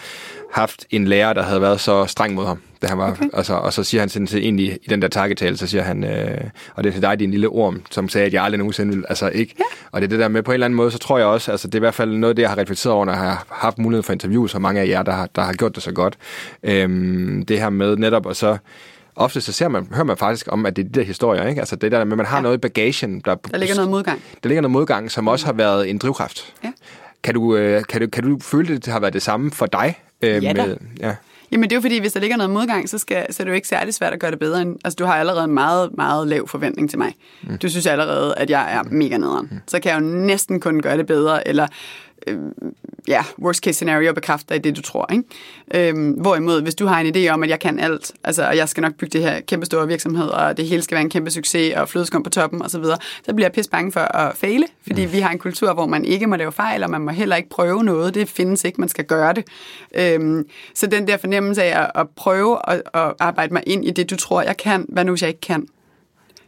haft en lærer, der havde været så streng mod ham, da han var, okay. altså, og så siger han sådan set egentlig i den der takketale, så siger han, øh, og det er til dig, din lille orm, som sagde, at jeg aldrig nogensinde ville, altså ikke, ja. og det er det der med, på en eller anden måde, så tror jeg også, altså det er i hvert fald noget af det, jeg har reflekteret over, når jeg har haft mulighed for interviews, så mange af jer, der har, der har gjort det så godt, øhm, det her med netop, og så, ofte så ser man, hører man faktisk om, at det er de der historier, ikke? Altså det der med, man har ja. noget i bagagen. Der, der ligger noget modgang. Der ligger noget modgang, som også har været en drivkraft. Ja. Kan du, øh, kan, du, kan du føle, at det har været det samme for dig? Øh, ja, med, ja. Jamen det er jo fordi, hvis der ligger noget modgang, så, skal, så er det jo ikke særlig svært at gøre det bedre. End, altså du har allerede en meget, meget lav forventning til mig. Mm. Du synes allerede, at jeg er mega nederen. Mm. Så kan jeg jo næsten kun gøre det bedre, eller øh, ja, worst case scenario bekræfter i det, du tror. Ikke? Øhm, hvorimod, hvis du har en idé om, at jeg kan alt, altså, og jeg skal nok bygge det her kæmpe store virksomhed, og det hele skal være en kæmpe succes, og flødeskum på toppen osv., så, videre, så bliver jeg pisse bange for at fejle, fordi mm. vi har en kultur, hvor man ikke må lave fejl, og man må heller ikke prøve noget. Det findes ikke, man skal gøre det. Øhm, så den der fornemmelse af at, at prøve at, at arbejde mig ind i det, du tror, jeg kan, hvad nu hvis jeg ikke kan?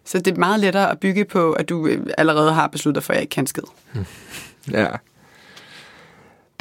Så det er meget lettere at bygge på, at du øh, allerede har besluttet for, at jeg ikke kan skid. Ja.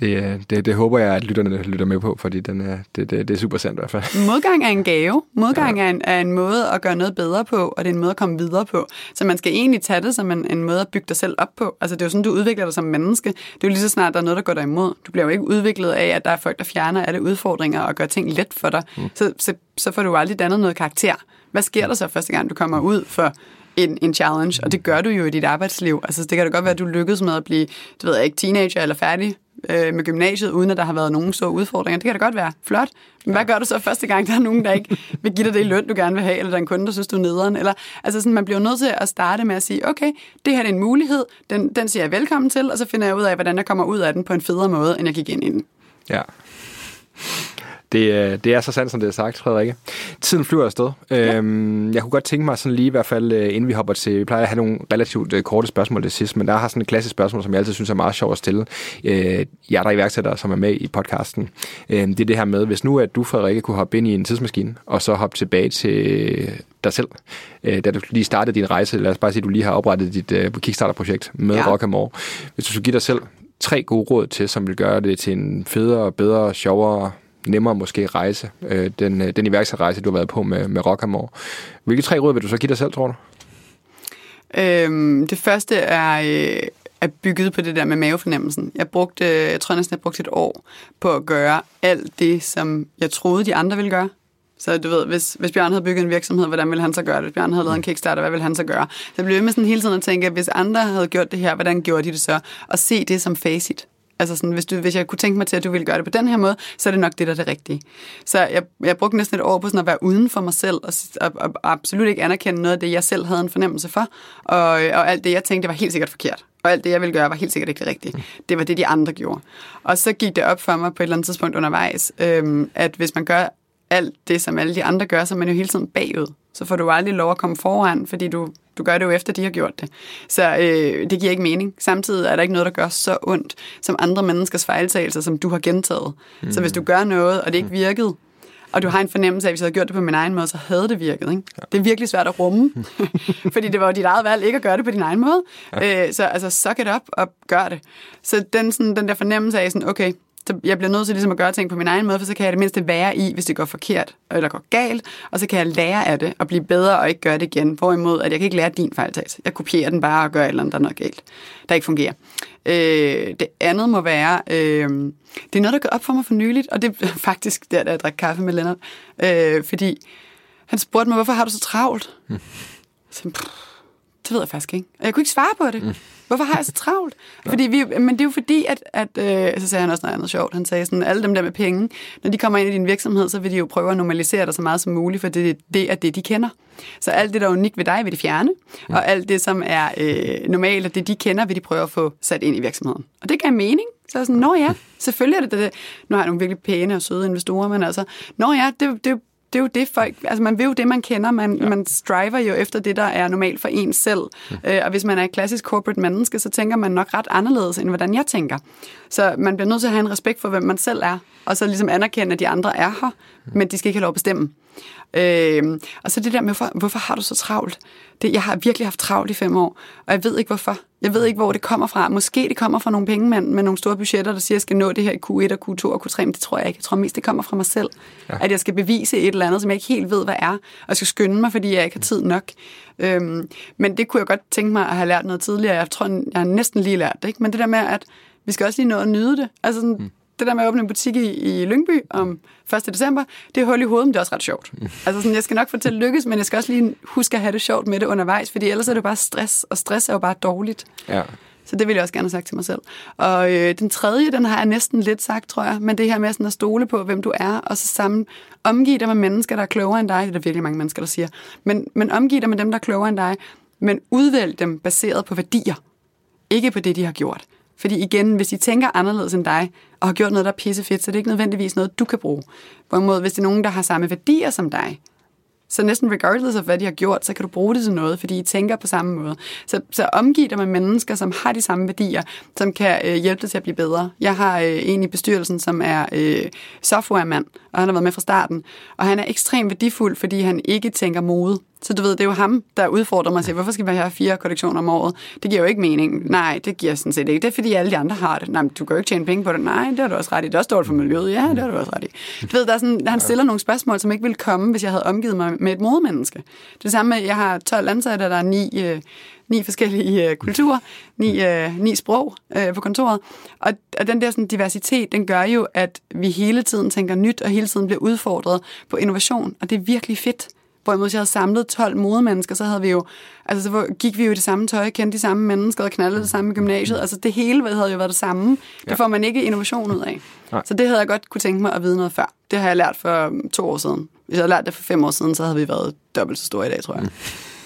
Det, øh, det, det håber jeg, at lytterne lytter med på, fordi den er, det, det, det er super sandt i hvert fald. Modgang er en gave. Modgang ja. er, en, er en måde at gøre noget bedre på, og det er en måde at komme videre på. Så man skal egentlig tage det som en, en måde at bygge dig selv op på. Altså det er jo sådan, du udvikler dig som menneske. Det er jo lige så snart, der er noget, der går dig imod. Du bliver jo ikke udviklet af, at der er folk, der fjerner alle udfordringer og gør ting let for dig. Mm. Så, så, så får du aldrig dannet noget karakter. Hvad sker der så første gang, du kommer ud for en, en challenge, og det gør du jo i dit arbejdsliv. Altså, det kan da godt være, at du lykkedes med at blive, du ved ikke, teenager eller færdig øh, med gymnasiet, uden at der har været nogen store udfordringer. Det kan da godt være flot. Men hvad gør du så første gang, der er nogen, der ikke vil give dig det i løn, du gerne vil have, eller der er en kunde, der synes, du er nederen? Eller, altså sådan, man bliver nødt til at starte med at sige, okay, det her er en mulighed, den, den siger jeg velkommen til, og så finder jeg ud af, hvordan jeg kommer ud af den på en federe måde, end jeg gik ind i den. Ja. Det, øh, det er så sandt, som det er sagt, Frederikke. Tiden flyver afsted. Ja. Øhm, jeg kunne godt tænke mig sådan lige i hvert fald, øh, inden vi hopper til, vi plejer at have nogle relativt øh, korte spørgsmål til sidst, men der har sådan et klassisk spørgsmål, som jeg altid synes er meget sjovt at stille. Øh, jeg der er iværksættere, som er med i podcasten. Øh, det er det her med, hvis nu at du, Frederikke, kunne hoppe ind i en tidsmaskine, og så hoppe tilbage til dig selv, øh, da du lige startede din rejse, lad os bare sige, at du lige har oprettet dit øh, Kickstarter-projekt med ja. Rock More. Hvis du skulle give dig selv tre gode råd til, som vil gøre det til en federe, bedre, sjovere, nemmere måske rejse, øh, den, øh, den iværksætterrejse, du har været på med, med Rockamore. Hvilke tre råd vil du så give dig selv, tror du? Øhm, det første er, øh, er bygget på det der med mavefornemmelsen. Jeg brugte, jeg tror næsten, jeg brugte et år på at gøre alt det, som jeg troede, de andre ville gøre. Så du ved, hvis, hvis Bjørn havde bygget en virksomhed, hvordan ville han så gøre det? Hvis Bjørn havde lavet en kickstarter, hvad ville han så gøre? Så jeg blev med sådan hele tiden at tænke, at hvis andre havde gjort det her, hvordan gjorde de det så? Og se det som facit. Altså sådan, hvis, du, hvis jeg kunne tænke mig til, at du ville gøre det på den her måde, så er det nok det, der er det rigtige. Så jeg, jeg brugte næsten et år på sådan at være uden for mig selv, og, og, og absolut ikke anerkende noget af det, jeg selv havde en fornemmelse for, og, og alt det, jeg tænkte, var helt sikkert forkert. Og alt det, jeg ville gøre, var helt sikkert ikke det rigtige. Det var det, de andre gjorde. Og så gik det op for mig på et eller andet tidspunkt undervejs, øhm, at hvis man gør alt det, som alle de andre gør, så er man jo hele tiden bagud. Så får du aldrig lov at komme foran, fordi du, du gør det jo efter, de har gjort det. Så øh, det giver ikke mening. Samtidig er der ikke noget, der gør så ondt som andre menneskers fejltagelser, som du har gentaget. Mm. Så hvis du gør noget, og det ikke virkede, og du har en fornemmelse af, at hvis jeg havde gjort det på min egen måde, så havde det virket. Ikke? Ja. Det er virkelig svært at rumme, fordi det var jo dit eget valg ikke at gøre det på din egen måde. Ja. Øh, så altså, suck it up og gør det. Så den, sådan, den der fornemmelse af, sådan, okay, så jeg bliver nødt til ligesom at gøre ting på min egen måde, for så kan jeg det mindste være i, hvis det går forkert, eller går galt, og så kan jeg lære af det, og blive bedre og ikke gøre det igen. Hvorimod, at jeg kan ikke lære din fejltagelse. Jeg kopierer den bare og gør et eller andet, der er noget galt, der ikke fungerer. Øh, det andet må være, øh, det er noget, der går op for mig for nyligt, og det er faktisk der, da jeg drak kaffe med Lennart, øh, fordi han spurgte mig, hvorfor har du så travlt? Mm. Så, pff, det ved jeg faktisk ikke. Og jeg kunne ikke svare på det. Mm. Hvorfor har jeg så travlt? Fordi vi, men det er jo fordi, at, at øh, så sagde han også noget andet sjovt. Han sagde sådan, alle dem der med penge, når de kommer ind i din virksomhed, så vil de jo prøve at normalisere dig så meget som muligt, for det, det er det, de kender. Så alt det, der er unikt ved dig, vil de fjerne, mm. og alt det, som er øh, normalt, og det, de kender, vil de prøve at få sat ind i virksomheden. Og det gav mening. Så er sådan, nå ja, selvfølgelig er det det. Nu har jeg nogle virkelig pæne og søde investorer, men altså, nå ja, det, det, det er jo det folk, altså man vil jo det, man kender, man, ja. man striver jo efter det, der er normalt for en selv. Mm. Øh, og hvis man er et klassisk corporate menneske, så tænker man nok ret anderledes, end hvordan jeg tænker. Så man bliver nødt til at have en respekt for, hvem man selv er, og så ligesom anerkende, at de andre er her, mm. men de skal ikke have lov at bestemme. Øh, og så det der med, hvorfor, hvorfor har du så travlt? Det, jeg har virkelig haft travlt i fem år, og jeg ved ikke hvorfor. Jeg ved ikke, hvor det kommer fra. Måske det kommer fra nogle pengemænd med nogle store budgetter, der siger, at jeg skal nå det her i Q1 og Q2 og Q3, men det tror jeg ikke. Jeg tror mest, det kommer fra mig selv. Ja. At jeg skal bevise et eller andet, som jeg ikke helt ved, hvad er, og jeg skal skynde mig, fordi jeg ikke har tid nok. Øhm, men det kunne jeg godt tænke mig at have lært noget tidligere. Jeg tror, jeg har næsten lige lært det. Ikke? Men det der med, at vi skal også lige nå at nyde det. Altså sådan, mm det der med at åbne en butik i, i Lyngby om 1. december, det er hul i hovedet, men det er også ret sjovt. Mm. Altså sådan, jeg skal nok få til at lykkes, men jeg skal også lige huske at have det sjovt med det undervejs, fordi ellers er det bare stress, og stress er jo bare dårligt. Ja. Så det vil jeg også gerne have sagt til mig selv. Og øh, den tredje, den har jeg næsten lidt sagt, tror jeg, men det her med sådan at stole på, hvem du er, og så sammen omgive dig med mennesker, der er klogere end dig. Det er der virkelig mange mennesker, der siger. Men, men omgive dig med dem, der er klogere end dig, men udvælg dem baseret på værdier. Ikke på det, de har gjort. Fordi igen, hvis de tænker anderledes end dig, og har gjort noget, der er pissefedt, så det er ikke nødvendigvis noget, du kan bruge. Hvorimod, hvis det er nogen, der har samme værdier som dig, så næsten regardless af, hvad de har gjort, så kan du bruge det til noget, fordi I tænker på samme måde. Så, så omgiv dig med mennesker, som har de samme værdier, som kan øh, hjælpe dig til at blive bedre. Jeg har øh, en i bestyrelsen, som er øh, softwaremand, og han har været med fra starten. Og han er ekstremt værdifuld, fordi han ikke tænker mode. Så du ved, det er jo ham, der udfordrer mig og siger, hvorfor skal vi have fire kollektioner om året? Det giver jo ikke mening. Nej, det giver sådan set ikke. Det er fordi alle de andre har det. Nej, men du kan jo ikke tjene penge på det. Nej, det har du også ret i. Det er også dårligt for miljøet. Ja, det har du også ret i. Du ved, der er sådan, han stiller nogle spørgsmål, som ikke ville komme, hvis jeg havde omgivet mig med et modemenneske. Det det samme med, jeg har 12 ansatte, der er ni, øh, ni forskellige øh, kulturer, ni, øh, ni sprog øh, på kontoret. Og, og den der sådan, diversitet, den gør jo, at vi hele tiden tænker nyt, og hele tiden bliver udfordret på innovation. Og det er virkelig fedt. Hvorimod jeg havde samlet 12 modemennesker, så havde vi jo, altså så gik vi jo i det samme tøj, kendte de samme mennesker og knaldede det samme i gymnasiet. Altså det hele havde jo været det samme. Ja. Det får man ikke innovation ud af. Nej. Så det havde jeg godt kunne tænke mig at vide noget før. Det har jeg lært for to år siden. Hvis jeg havde lært det for fem år siden, så havde vi været dobbelt så store i dag, tror jeg. Mm.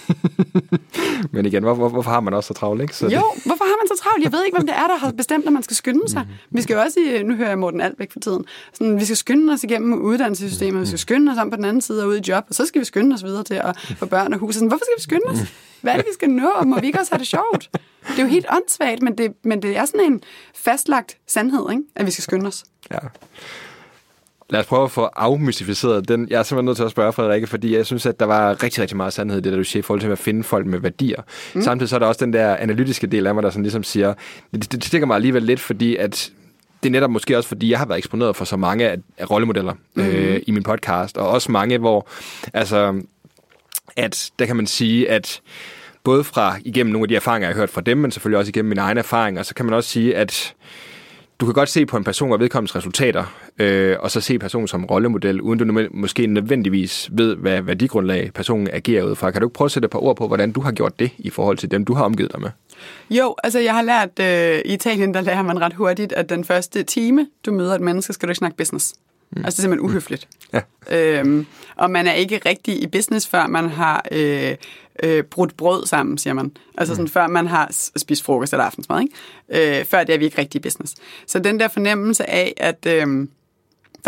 Men igen, hvor, hvor, hvorfor har man også så travlt, ikke? Så jo, det... hvorfor har man så travlt? Jeg ved ikke, hvem det er, der har bestemt, at man skal skynde sig. Mm-hmm. Vi skal jo også, i, nu hører jeg Morten Albæk for tiden, sådan, vi skal skynde os igennem uddannelsessystemet, mm-hmm. vi skal skynde os om på den anden side og ud i job, og så skal vi skynde os videre til at få børn og hus. Sådan, hvorfor skal vi skynde os? Hvad er det, vi skal nå? Må vi ikke også have det sjovt? Det er jo helt åndssvagt, men det, men det er sådan en fastlagt sandhed, ikke? at vi skal skynde os. Ja. Lad os prøve at få afmystificeret den. Jeg er simpelthen nødt til at spørge Frederikke, fordi jeg synes, at der var rigtig, rigtig meget sandhed i det, der du siger, i forhold til at finde folk med værdier. Mm. Samtidig så er der også den der analytiske del af mig, der sådan ligesom siger, det, det stikker mig alligevel lidt, fordi at det er netop måske også, fordi jeg har været eksponeret for så mange af, af rollemodeller mm. øh, i min podcast, og også mange, hvor altså, at der kan man sige, at både fra igennem nogle af de erfaringer, jeg har hørt fra dem, men selvfølgelig også igennem mine egne erfaringer, så kan man også sige, at du kan godt se på en person og vedkommens resultater, øh, og så se personen som rollemodel, uden du måske nødvendigvis ved, hvad værdigrundlag personen agerer ud fra. Kan du ikke prøve at sætte et par ord på, hvordan du har gjort det i forhold til dem, du har omgivet dig med? Jo, altså jeg har lært, øh, i Italien, der lærer man ret hurtigt, at den første time, du møder et menneske, skal du ikke snakke business. Mm. Altså det er simpelthen uhøfligt. Ja. Øhm, og man er ikke rigtig i business, før man har øh, øh, brudt brød sammen, siger man. Altså sådan, mm. før man har spist frokost eller aftensmad. Ikke? Øh, før det er vi ikke rigtig i business. Så den der fornemmelse af, at... Øh,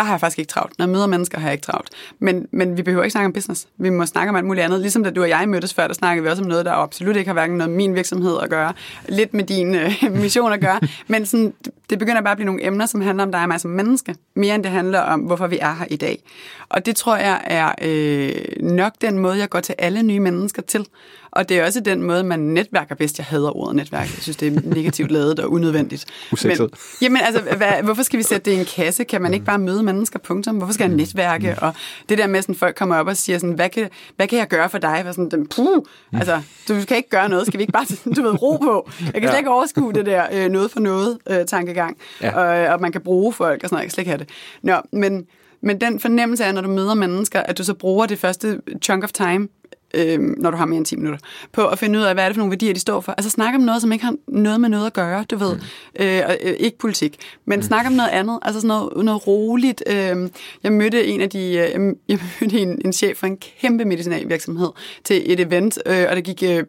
der har jeg faktisk ikke travlt. Når jeg møder mennesker, har jeg ikke travlt. Men, men vi behøver ikke snakke om business. Vi må snakke om alt muligt andet. Ligesom da du og jeg mødtes før, der snakkede vi også om noget, der absolut ikke har hverken noget med min virksomhed at gøre, lidt med din øh, mission at gøre. Men sådan, det begynder bare at blive nogle emner, som handler om dig og mig som menneske, mere end det handler om, hvorfor vi er her i dag. Og det tror jeg er øh, nok den måde, jeg går til alle nye mennesker til. Og det er også den måde, man netværker bedst. Jeg hader ordet netværk. Jeg synes, det er negativt lavet og unødvendigt. Men, jamen, altså, hvad, hvorfor skal vi sætte det i en kasse? Kan man ikke bare møde mennesker, punktum? Hvorfor skal jeg netværke? Og det der med, at folk kommer op og siger, sådan, hvad, kan, hvad kan jeg gøre for dig? For sådan, puh, altså, du kan ikke gøre noget. Skal vi ikke bare du ved, ro på? Jeg kan slet ikke overskue det der øh, noget for noget øh, tankegang. Ja. Og, og man kan bruge folk og sådan noget. Jeg kan slet ikke have det. Nå, men, men den fornemmelse af, når du møder mennesker, at du så bruger det første chunk of time øh, når du har mere end 10 minutter, på at finde ud af, hvad er det for nogle værdier, de står for. Altså snak om noget, som ikke har noget med noget at gøre, du ved. Mm. Øh, øh, ikke politik, men mm. snak om noget andet, altså sådan noget, noget roligt. Øh, jeg mødte en af de, øh, jeg mødte en, en chef for en kæmpe medicinalvirksomhed til et event, øh, og det gik øh,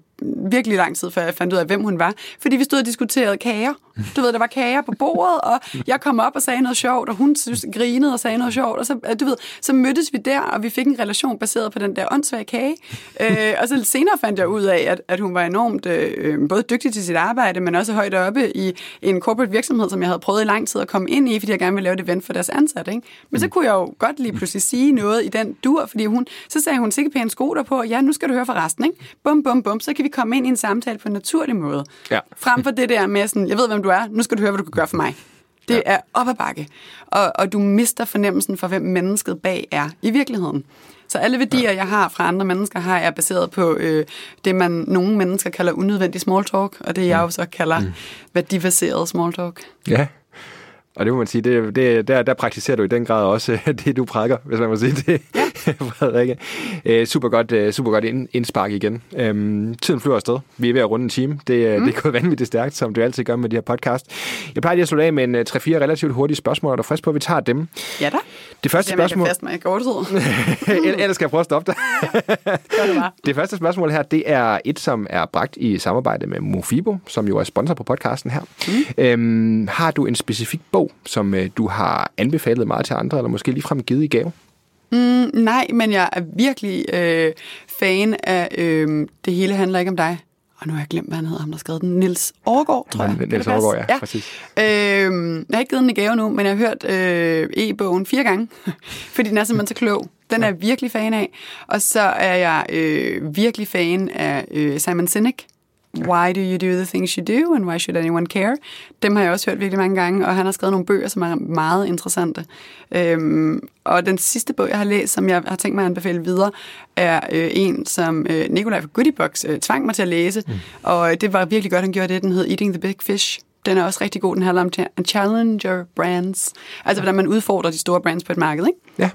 virkelig lang tid, før jeg fandt ud af, hvem hun var. Fordi vi stod og diskuterede kager. Du ved, der var kager på bordet, og jeg kom op og sagde noget sjovt, og hun synes, grinede og sagde noget sjovt. Og så, du ved, så mødtes vi der, og vi fik en relation baseret på den der åndssvage kage. Øh, og så senere fandt jeg ud af, at, at hun var enormt øh, både dygtig til sit arbejde, men også højt oppe i en corporate virksomhed, som jeg havde prøvet i lang tid at komme ind i, fordi jeg gerne ville lave et event for deres ansatte. Ikke? Men så kunne jeg jo godt lige pludselig sige noget i den dur, fordi hun, så sagde hun sikkert pænt sko der på, ja, nu skal du høre for resten. Ikke? Bum, bum, bum, så kan vi komme ind i en samtale på en naturlig måde. Ja. Frem for det der med sådan, jeg ved, hvem du er, nu skal du høre, hvad du kan gøre for mig. Det ja. er op ad bakke. Og, og du mister fornemmelsen for, hvem mennesket bag er i virkeligheden. Så alle værdier, ja. jeg har fra andre mennesker, har jeg baseret på øh, det, man nogle mennesker kalder unødvendig small talk, og det jeg mm. jo så kalder mm. værdibaseret small talk. Ja, og det må man sige, det, det, der, der praktiserer du i den grad også det, du prækker, hvis man må sige det, ja. Frederikke. Øh, super godt, øh, super godt ind, indspark igen. Øhm, tiden flyver afsted. Vi er ved at runde en time. Det, øh, mm. det er gået vanvittigt stærkt, som du altid gør med de her podcast. Jeg plejer lige at slutte af med en 3-4 relativt hurtige spørgsmål, og du er frisk på, at vi tager dem. Ja da. Det første Jamen, spørgsmål... Jeg kan mig, Ellers skal jeg prøve at stoppe dig. det, det første spørgsmål her, det er et, som er bragt i samarbejde med Mofibo, som jo er sponsor på podcasten her. Mm. Øhm, har du en specifik bog, som øh, du har anbefalet meget til andre, eller måske ligefrem givet i gave? Mm, nej, men jeg er virkelig øh, fan af øh, Det hele handler ikke om dig. og nu har jeg glemt, hvad han hedder, ham der har skrevet den. Nils Overgaard, tror jeg. Passe? Overgaard, ja, præcis. Øhm, jeg har ikke givet den i gave nu, men jeg har hørt øh, e-bogen fire gange, fordi den er simpelthen så klog. Den er jeg virkelig fan af. Og så er jeg øh, virkelig fan af øh, Simon Sinek. Why do you do the things you do, and why should anyone care? Dem har jeg også hørt virkelig mange gange, og han har skrevet nogle bøger, som er meget interessante. Øhm, og den sidste bog, jeg har læst, som jeg har tænkt mig at anbefale videre, er øh, en, som øh, Nikolaj fra Goodiebox øh, tvang mig til at læse, mm. og øh, det var virkelig godt, han gjorde det. Den hed Eating the Big Fish. Den er også rigtig god. Den handler om cha- challenger brands. Altså, hvordan man udfordrer de store brands på et marked, ikke? Ja.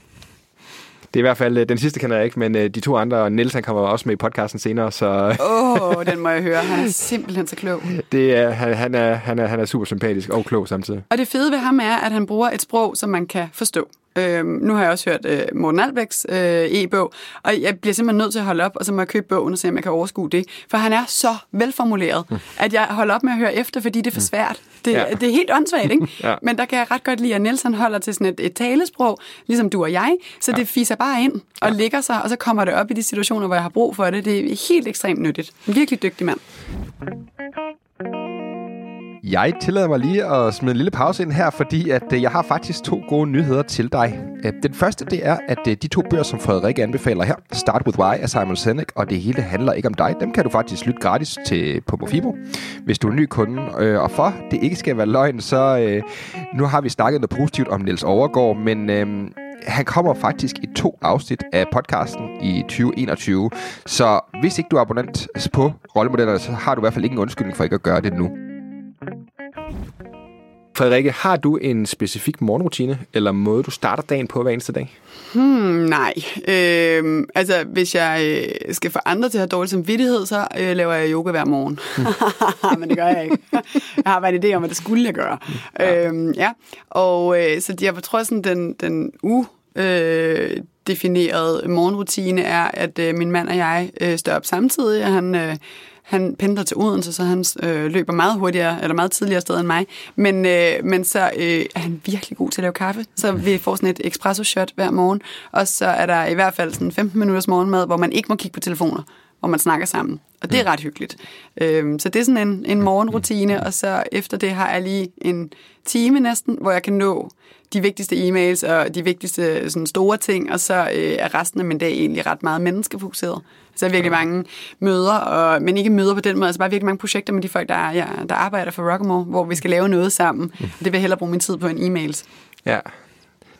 Det er i hvert fald, øh, den sidste kender jeg ikke, men øh, de to andre, Niels han kommer også med i podcasten senere, så Åh, oh, den må jeg høre. Han er simpelthen så klog. det er, han, han, er, han, er, han er super sympatisk og klog samtidig. Og det fede ved ham er, at han bruger et sprog, som man kan forstå. Øhm, nu har jeg også hørt øh, Morten Albæks øh, e-bog, og jeg bliver simpelthen nødt til at holde op, og så må jeg købe bogen og se, om jeg kan overskue det. For han er så velformuleret, mm. at jeg holder op med at høre efter, fordi det er for svært. Det, Ja. det er helt åndssvagt, ikke? Ja. Men der kan jeg ret godt lide, at Nielsen holder til sådan et, et talesprog, ligesom du og jeg, så ja. det fiser bare ind og ja. ligger sig, og så kommer det op i de situationer, hvor jeg har brug for det. Det er helt ekstremt nyttigt. En virkelig dygtig mand. Jeg tillader mig lige at smide en lille pause ind her, fordi at øh, jeg har faktisk to gode nyheder til dig. Øh, den første, det er, at øh, de to bøger, som Frederik anbefaler her, Start With Why af Simon Sinek, og det hele handler ikke om dig, dem kan du faktisk lytte gratis til på Mofibo, hvis du er en ny kunde. Og for det ikke skal være løgn, så nu har vi snakket noget positivt om Niels Overgaard, men... Han kommer faktisk i to afsnit af podcasten i 2021. Så hvis ikke du er abonnent på rollemodellerne, så har du i hvert fald ikke en undskyldning for ikke at gøre det nu. Frederikke, har du en specifik morgenrutine, eller måde, du starter dagen på hver eneste dag? Hmm, nej. Øhm, altså, hvis jeg øh, skal få andre til at have dårlig samvittighed, så øh, laver jeg yoga hver morgen. Men det gør jeg ikke. Jeg har bare en idé om, hvad det skulle jeg gøre. Ja. Øhm, ja. Og øh, så jeg tror, sådan den, den u øh, definerede morgenrutine er, at øh, min mand og jeg øh, står op samtidig, og han... Øh, han pendler til Odense, så han øh, løber meget hurtigere, eller meget tidligere sted end mig. Men, øh, men så øh, er han virkelig god til at lave kaffe. Så vi får sådan et espresso shot hver morgen. Og så er der i hvert fald sådan 15 minutters morgenmad, hvor man ikke må kigge på telefoner hvor man snakker sammen. Og det er ret hyggeligt. Øhm, så det er sådan en, en morgenrutine, og så efter det har jeg lige en time næsten, hvor jeg kan nå de vigtigste e-mails og de vigtigste sådan store ting, og så øh, er resten af min dag egentlig ret meget menneskefokuseret. Så er virkelig mange møder, og, men ikke møder på den måde, altså bare virkelig mange projekter med de folk, der, er, ja, der arbejder for Rockamore, hvor vi skal lave noget sammen. Og det vil jeg hellere bruge min tid på en e-mails. Ja,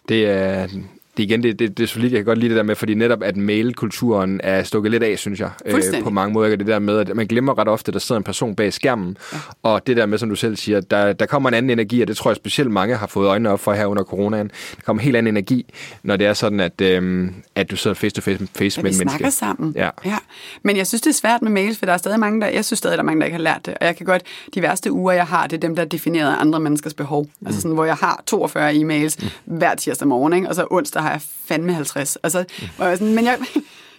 det er... Det, igen, det, det, det er solidt, jeg kan godt lide det der med, fordi netop at mailkulturen er stukket lidt af, synes jeg, øh, på mange måder. Det der med, at man glemmer ret ofte, at der sidder en person bag skærmen, ja. og det der med, som du selv siger, der, der kommer en anden energi, og det tror jeg specielt mange har fået øjnene op for her under coronaen. Der kommer en helt anden energi, når det er sådan, at, øhm, at du sidder face to face, face At med en snakker menneske. sammen. Ja. ja. Men jeg synes, det er svært med mails, for der er stadig mange, der, jeg synes stadig, der er mange, der ikke har lært det. Og jeg kan godt, de værste uger, jeg har, det er dem, der er defineret af andre menneskers behov. Mm. Altså sådan, hvor jeg har 42 e-mails mm. hver tirsdag morgen, ikke? og så onsdag jeg fandme 50. Altså, mm. hvor jeg sådan, men jeg,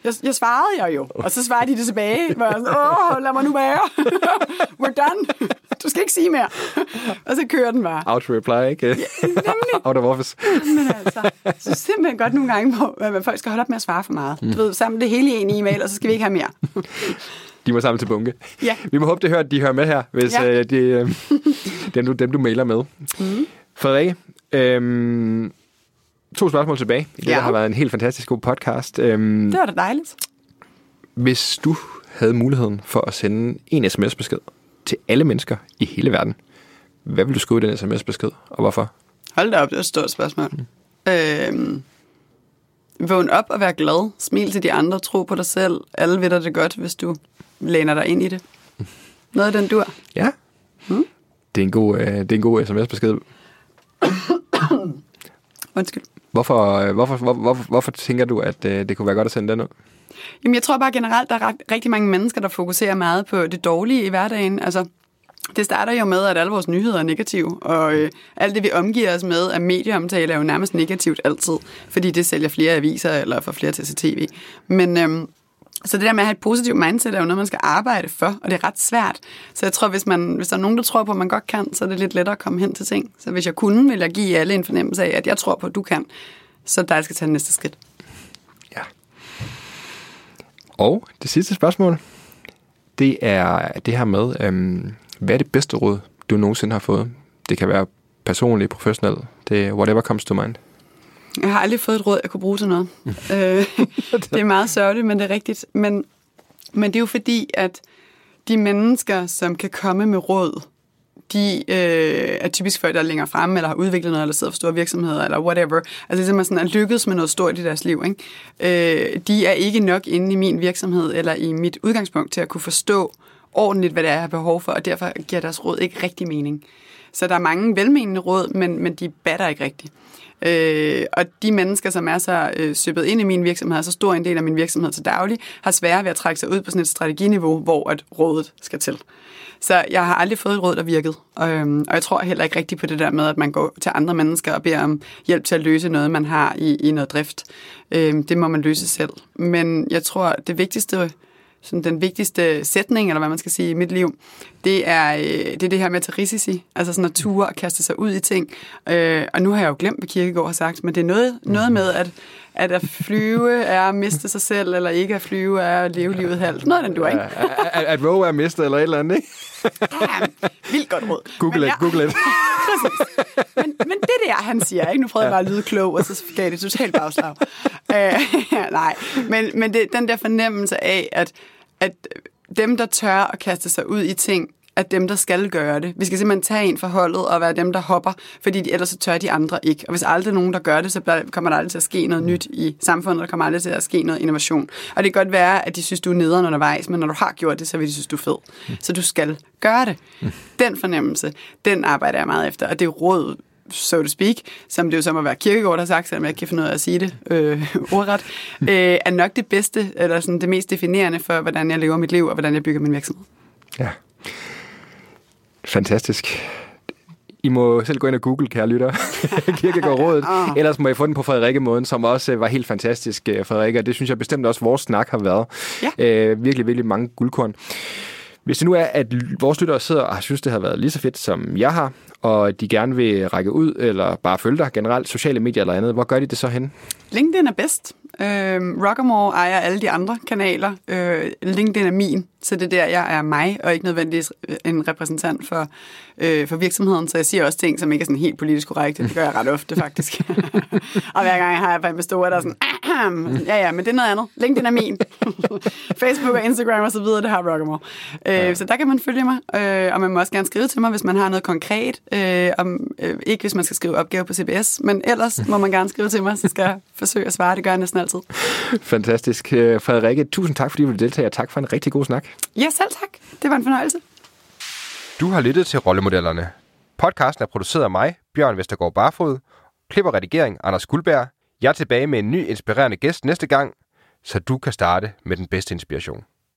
jeg, jeg svarede jeg jo, og så svarede de det tilbage. Hvor jeg sådan, åh, lad mig nu være. We're done. Du skal ikke sige mere. og så kører den bare. Auto-reply, ikke? Nemlig. Out of office. Men altså, synes simpelthen godt nogle gange, hvor folk skal holde op med at svare for meget. Du ved, samle det hele i en e-mail, og så skal vi ikke have mere. De må samle til bunke. Ja. Vi må håbe, det hører, at de hører med her, hvis Ja. ja. øh, de, øh, dem, du, dem, du mailer med. Mm. Frederikke, øhm, to spørgsmål tilbage. Det Ja. har været en helt fantastisk god podcast. Øhm, Det var da dejligt. hvis du havde muligheden for at sende en sms-besked til alle mennesker i hele verden, hvad vil du skrive i den sms-besked, og hvorfor? Hold da op, det er et stort spørgsmål. Mm. Øhm, vågn op og vær glad. Smil til de andre. Tro på dig selv. Alle ved dig det godt, hvis du læner dig ind i det. Noget af den dur. Ja. Mm. Det, er en god, øh, det er en god sms-besked. Undskyld. Hvorfor, øh, hvorfor, hvor, hvorfor, hvorfor tænker du, at øh, det kunne være godt at sende den ud? Jamen, jeg tror bare generelt, der er rigtig mange mennesker, der fokuserer meget på det dårlige i hverdagen. Altså, det starter jo med, at alle vores nyheder er negative, og øh, alt det, vi omgiver os med af medieomtale, er jo nærmest negativt altid, fordi det sælger flere aviser eller får flere til at se tv. Men øh, så det der med at have et positivt mindset er jo noget, man skal arbejde for, og det er ret svært. Så jeg tror, hvis, man, hvis der er nogen, der tror på, at man godt kan, så er det lidt lettere at komme hen til ting. Så hvis jeg kunne, ville jeg give alle en fornemmelse af, at jeg tror på, at du kan, så der skal tage næste skridt. Ja. Og det sidste spørgsmål. det er det her med, øhm, hvad er det bedste råd, du nogensinde har fået? Det kan være personligt, professionelt, det er whatever comes to mind. Jeg har aldrig fået et råd, jeg kunne bruge til noget. øh, det er meget sørgeligt, men det er rigtigt. Men, men det er jo fordi, at de mennesker, som kan komme med råd, de øh, er typisk folk, der er længere fremme, eller har udviklet noget, eller sidder for store virksomheder, eller whatever. Altså simpelthen sådan er lykkedes med noget stort i deres liv. Ikke? Øh, de er ikke nok inde i min virksomhed, eller i mit udgangspunkt til at kunne forstå ordentligt, hvad det er, jeg har behov for, og derfor giver deres råd ikke rigtig mening. Så der er mange velmenende råd, men, men de batter ikke rigtigt. Øh, og de mennesker, som er så øh, søbet ind i min virksomhed, så stor en del af min virksomhed til daglig, har svære ved at trække sig ud på sådan et strateginiveau, hvor at rådet skal til. Så jeg har aldrig fået et råd, der virkede. Og, øhm, og jeg tror heller ikke rigtigt på det der med, at man går til andre mennesker og beder om hjælp til at løse noget, man har i, i noget drift. Øhm, det må man løse selv. Men jeg tror, det vigtigste sådan den vigtigste sætning, eller hvad man skal sige, i mit liv, det er, øh, det er det her med at tage risici. Altså sådan at ture og kaste sig ud i ting. Øh, og nu har jeg jo glemt, hvad Kirkegaard har sagt, men det er noget, noget med, at, at at flyve er at miste sig selv, eller ikke at flyve er at leve livet halvt. Noget den du ikke? At, at row er mistet, eller et eller andet, ikke? ja, vildt godt råd. Google Men it, Google it. Men, men det der, han siger, ikke? nu prøvede jeg bare at lyde klog, og så gav det totalt bagslag. øh, nej, men, men det, den der fornemmelse af, at, at dem, der tør at kaste sig ud i ting, at dem, der skal gøre det. Vi skal simpelthen tage en for holdet og være dem, der hopper, fordi de, ellers så tør de andre ikke. Og hvis aldrig nogen, der gør det, så kommer der aldrig til at ske noget nyt i samfundet, der kommer aldrig til at ske noget innovation. Og det kan godt være, at de synes, du er nederen undervejs, men når du har gjort det, så vil de synes, du er fed. Så du skal gøre det. Den fornemmelse, den arbejder jeg meget efter, og det råd, so to speak, som det jo så må være Kirkegaard, der har sagt, selvom jeg ikke kan finde ud af at sige det øh, ordret, øh, er nok det bedste, eller sådan det mest definerende for, hvordan jeg lever mit liv, og hvordan jeg bygger min virksomhed. Ja. Fantastisk. I må selv gå ind og google, kære lytter, Kirkegaard Rådet. Ellers må I få den på Frederikke-måden, som også øh, var helt fantastisk, øh, Frederikke. Og det synes jeg bestemt også, vores snak har været. Ja. Øh, virkelig, virkelig mange guldkorn. Hvis det nu er, at vores lyttere sidder og synes, det har været lige så fedt, som jeg har, og de gerne vil række ud, eller bare følge dig generelt, sociale medier eller andet, hvor gør de det så hen? LinkedIn er bedst. Øh, Rockamore ejer alle de andre kanaler. Øh, LinkedIn er min, så det er der, jeg er mig, og ikke nødvendigvis en repræsentant for, øh, for virksomheden. Så jeg siger også ting, som ikke er sådan helt politisk korrekte. Det gør jeg ret ofte, faktisk. og hver gang jeg har jeg investorer, der er sådan, ja, ja, men det er noget andet. LinkedIn er min. Facebook og Instagram og så videre, det har Rockamore. Øh, ja. Så der kan man følge mig, øh, og man må også gerne skrive til mig, hvis man har noget konkret. Øh, om, øh, ikke hvis man skal skrive opgave på CBS, men ellers må man gerne skrive til mig, så skal jeg forsøge at svare. Det gør jeg næsten altid. Fantastisk. Øh, Frederikke, tusind tak, fordi du ville deltage, og tak for en rigtig god snak. Ja, selv tak. Det var en fornøjelse. Du har lyttet til Rollemodellerne. Podcasten er produceret af mig, Bjørn Vestergaard Barfod. Klipper redigering, Anders Guldberg. Jeg er tilbage med en ny inspirerende gæst næste gang, så du kan starte med den bedste inspiration.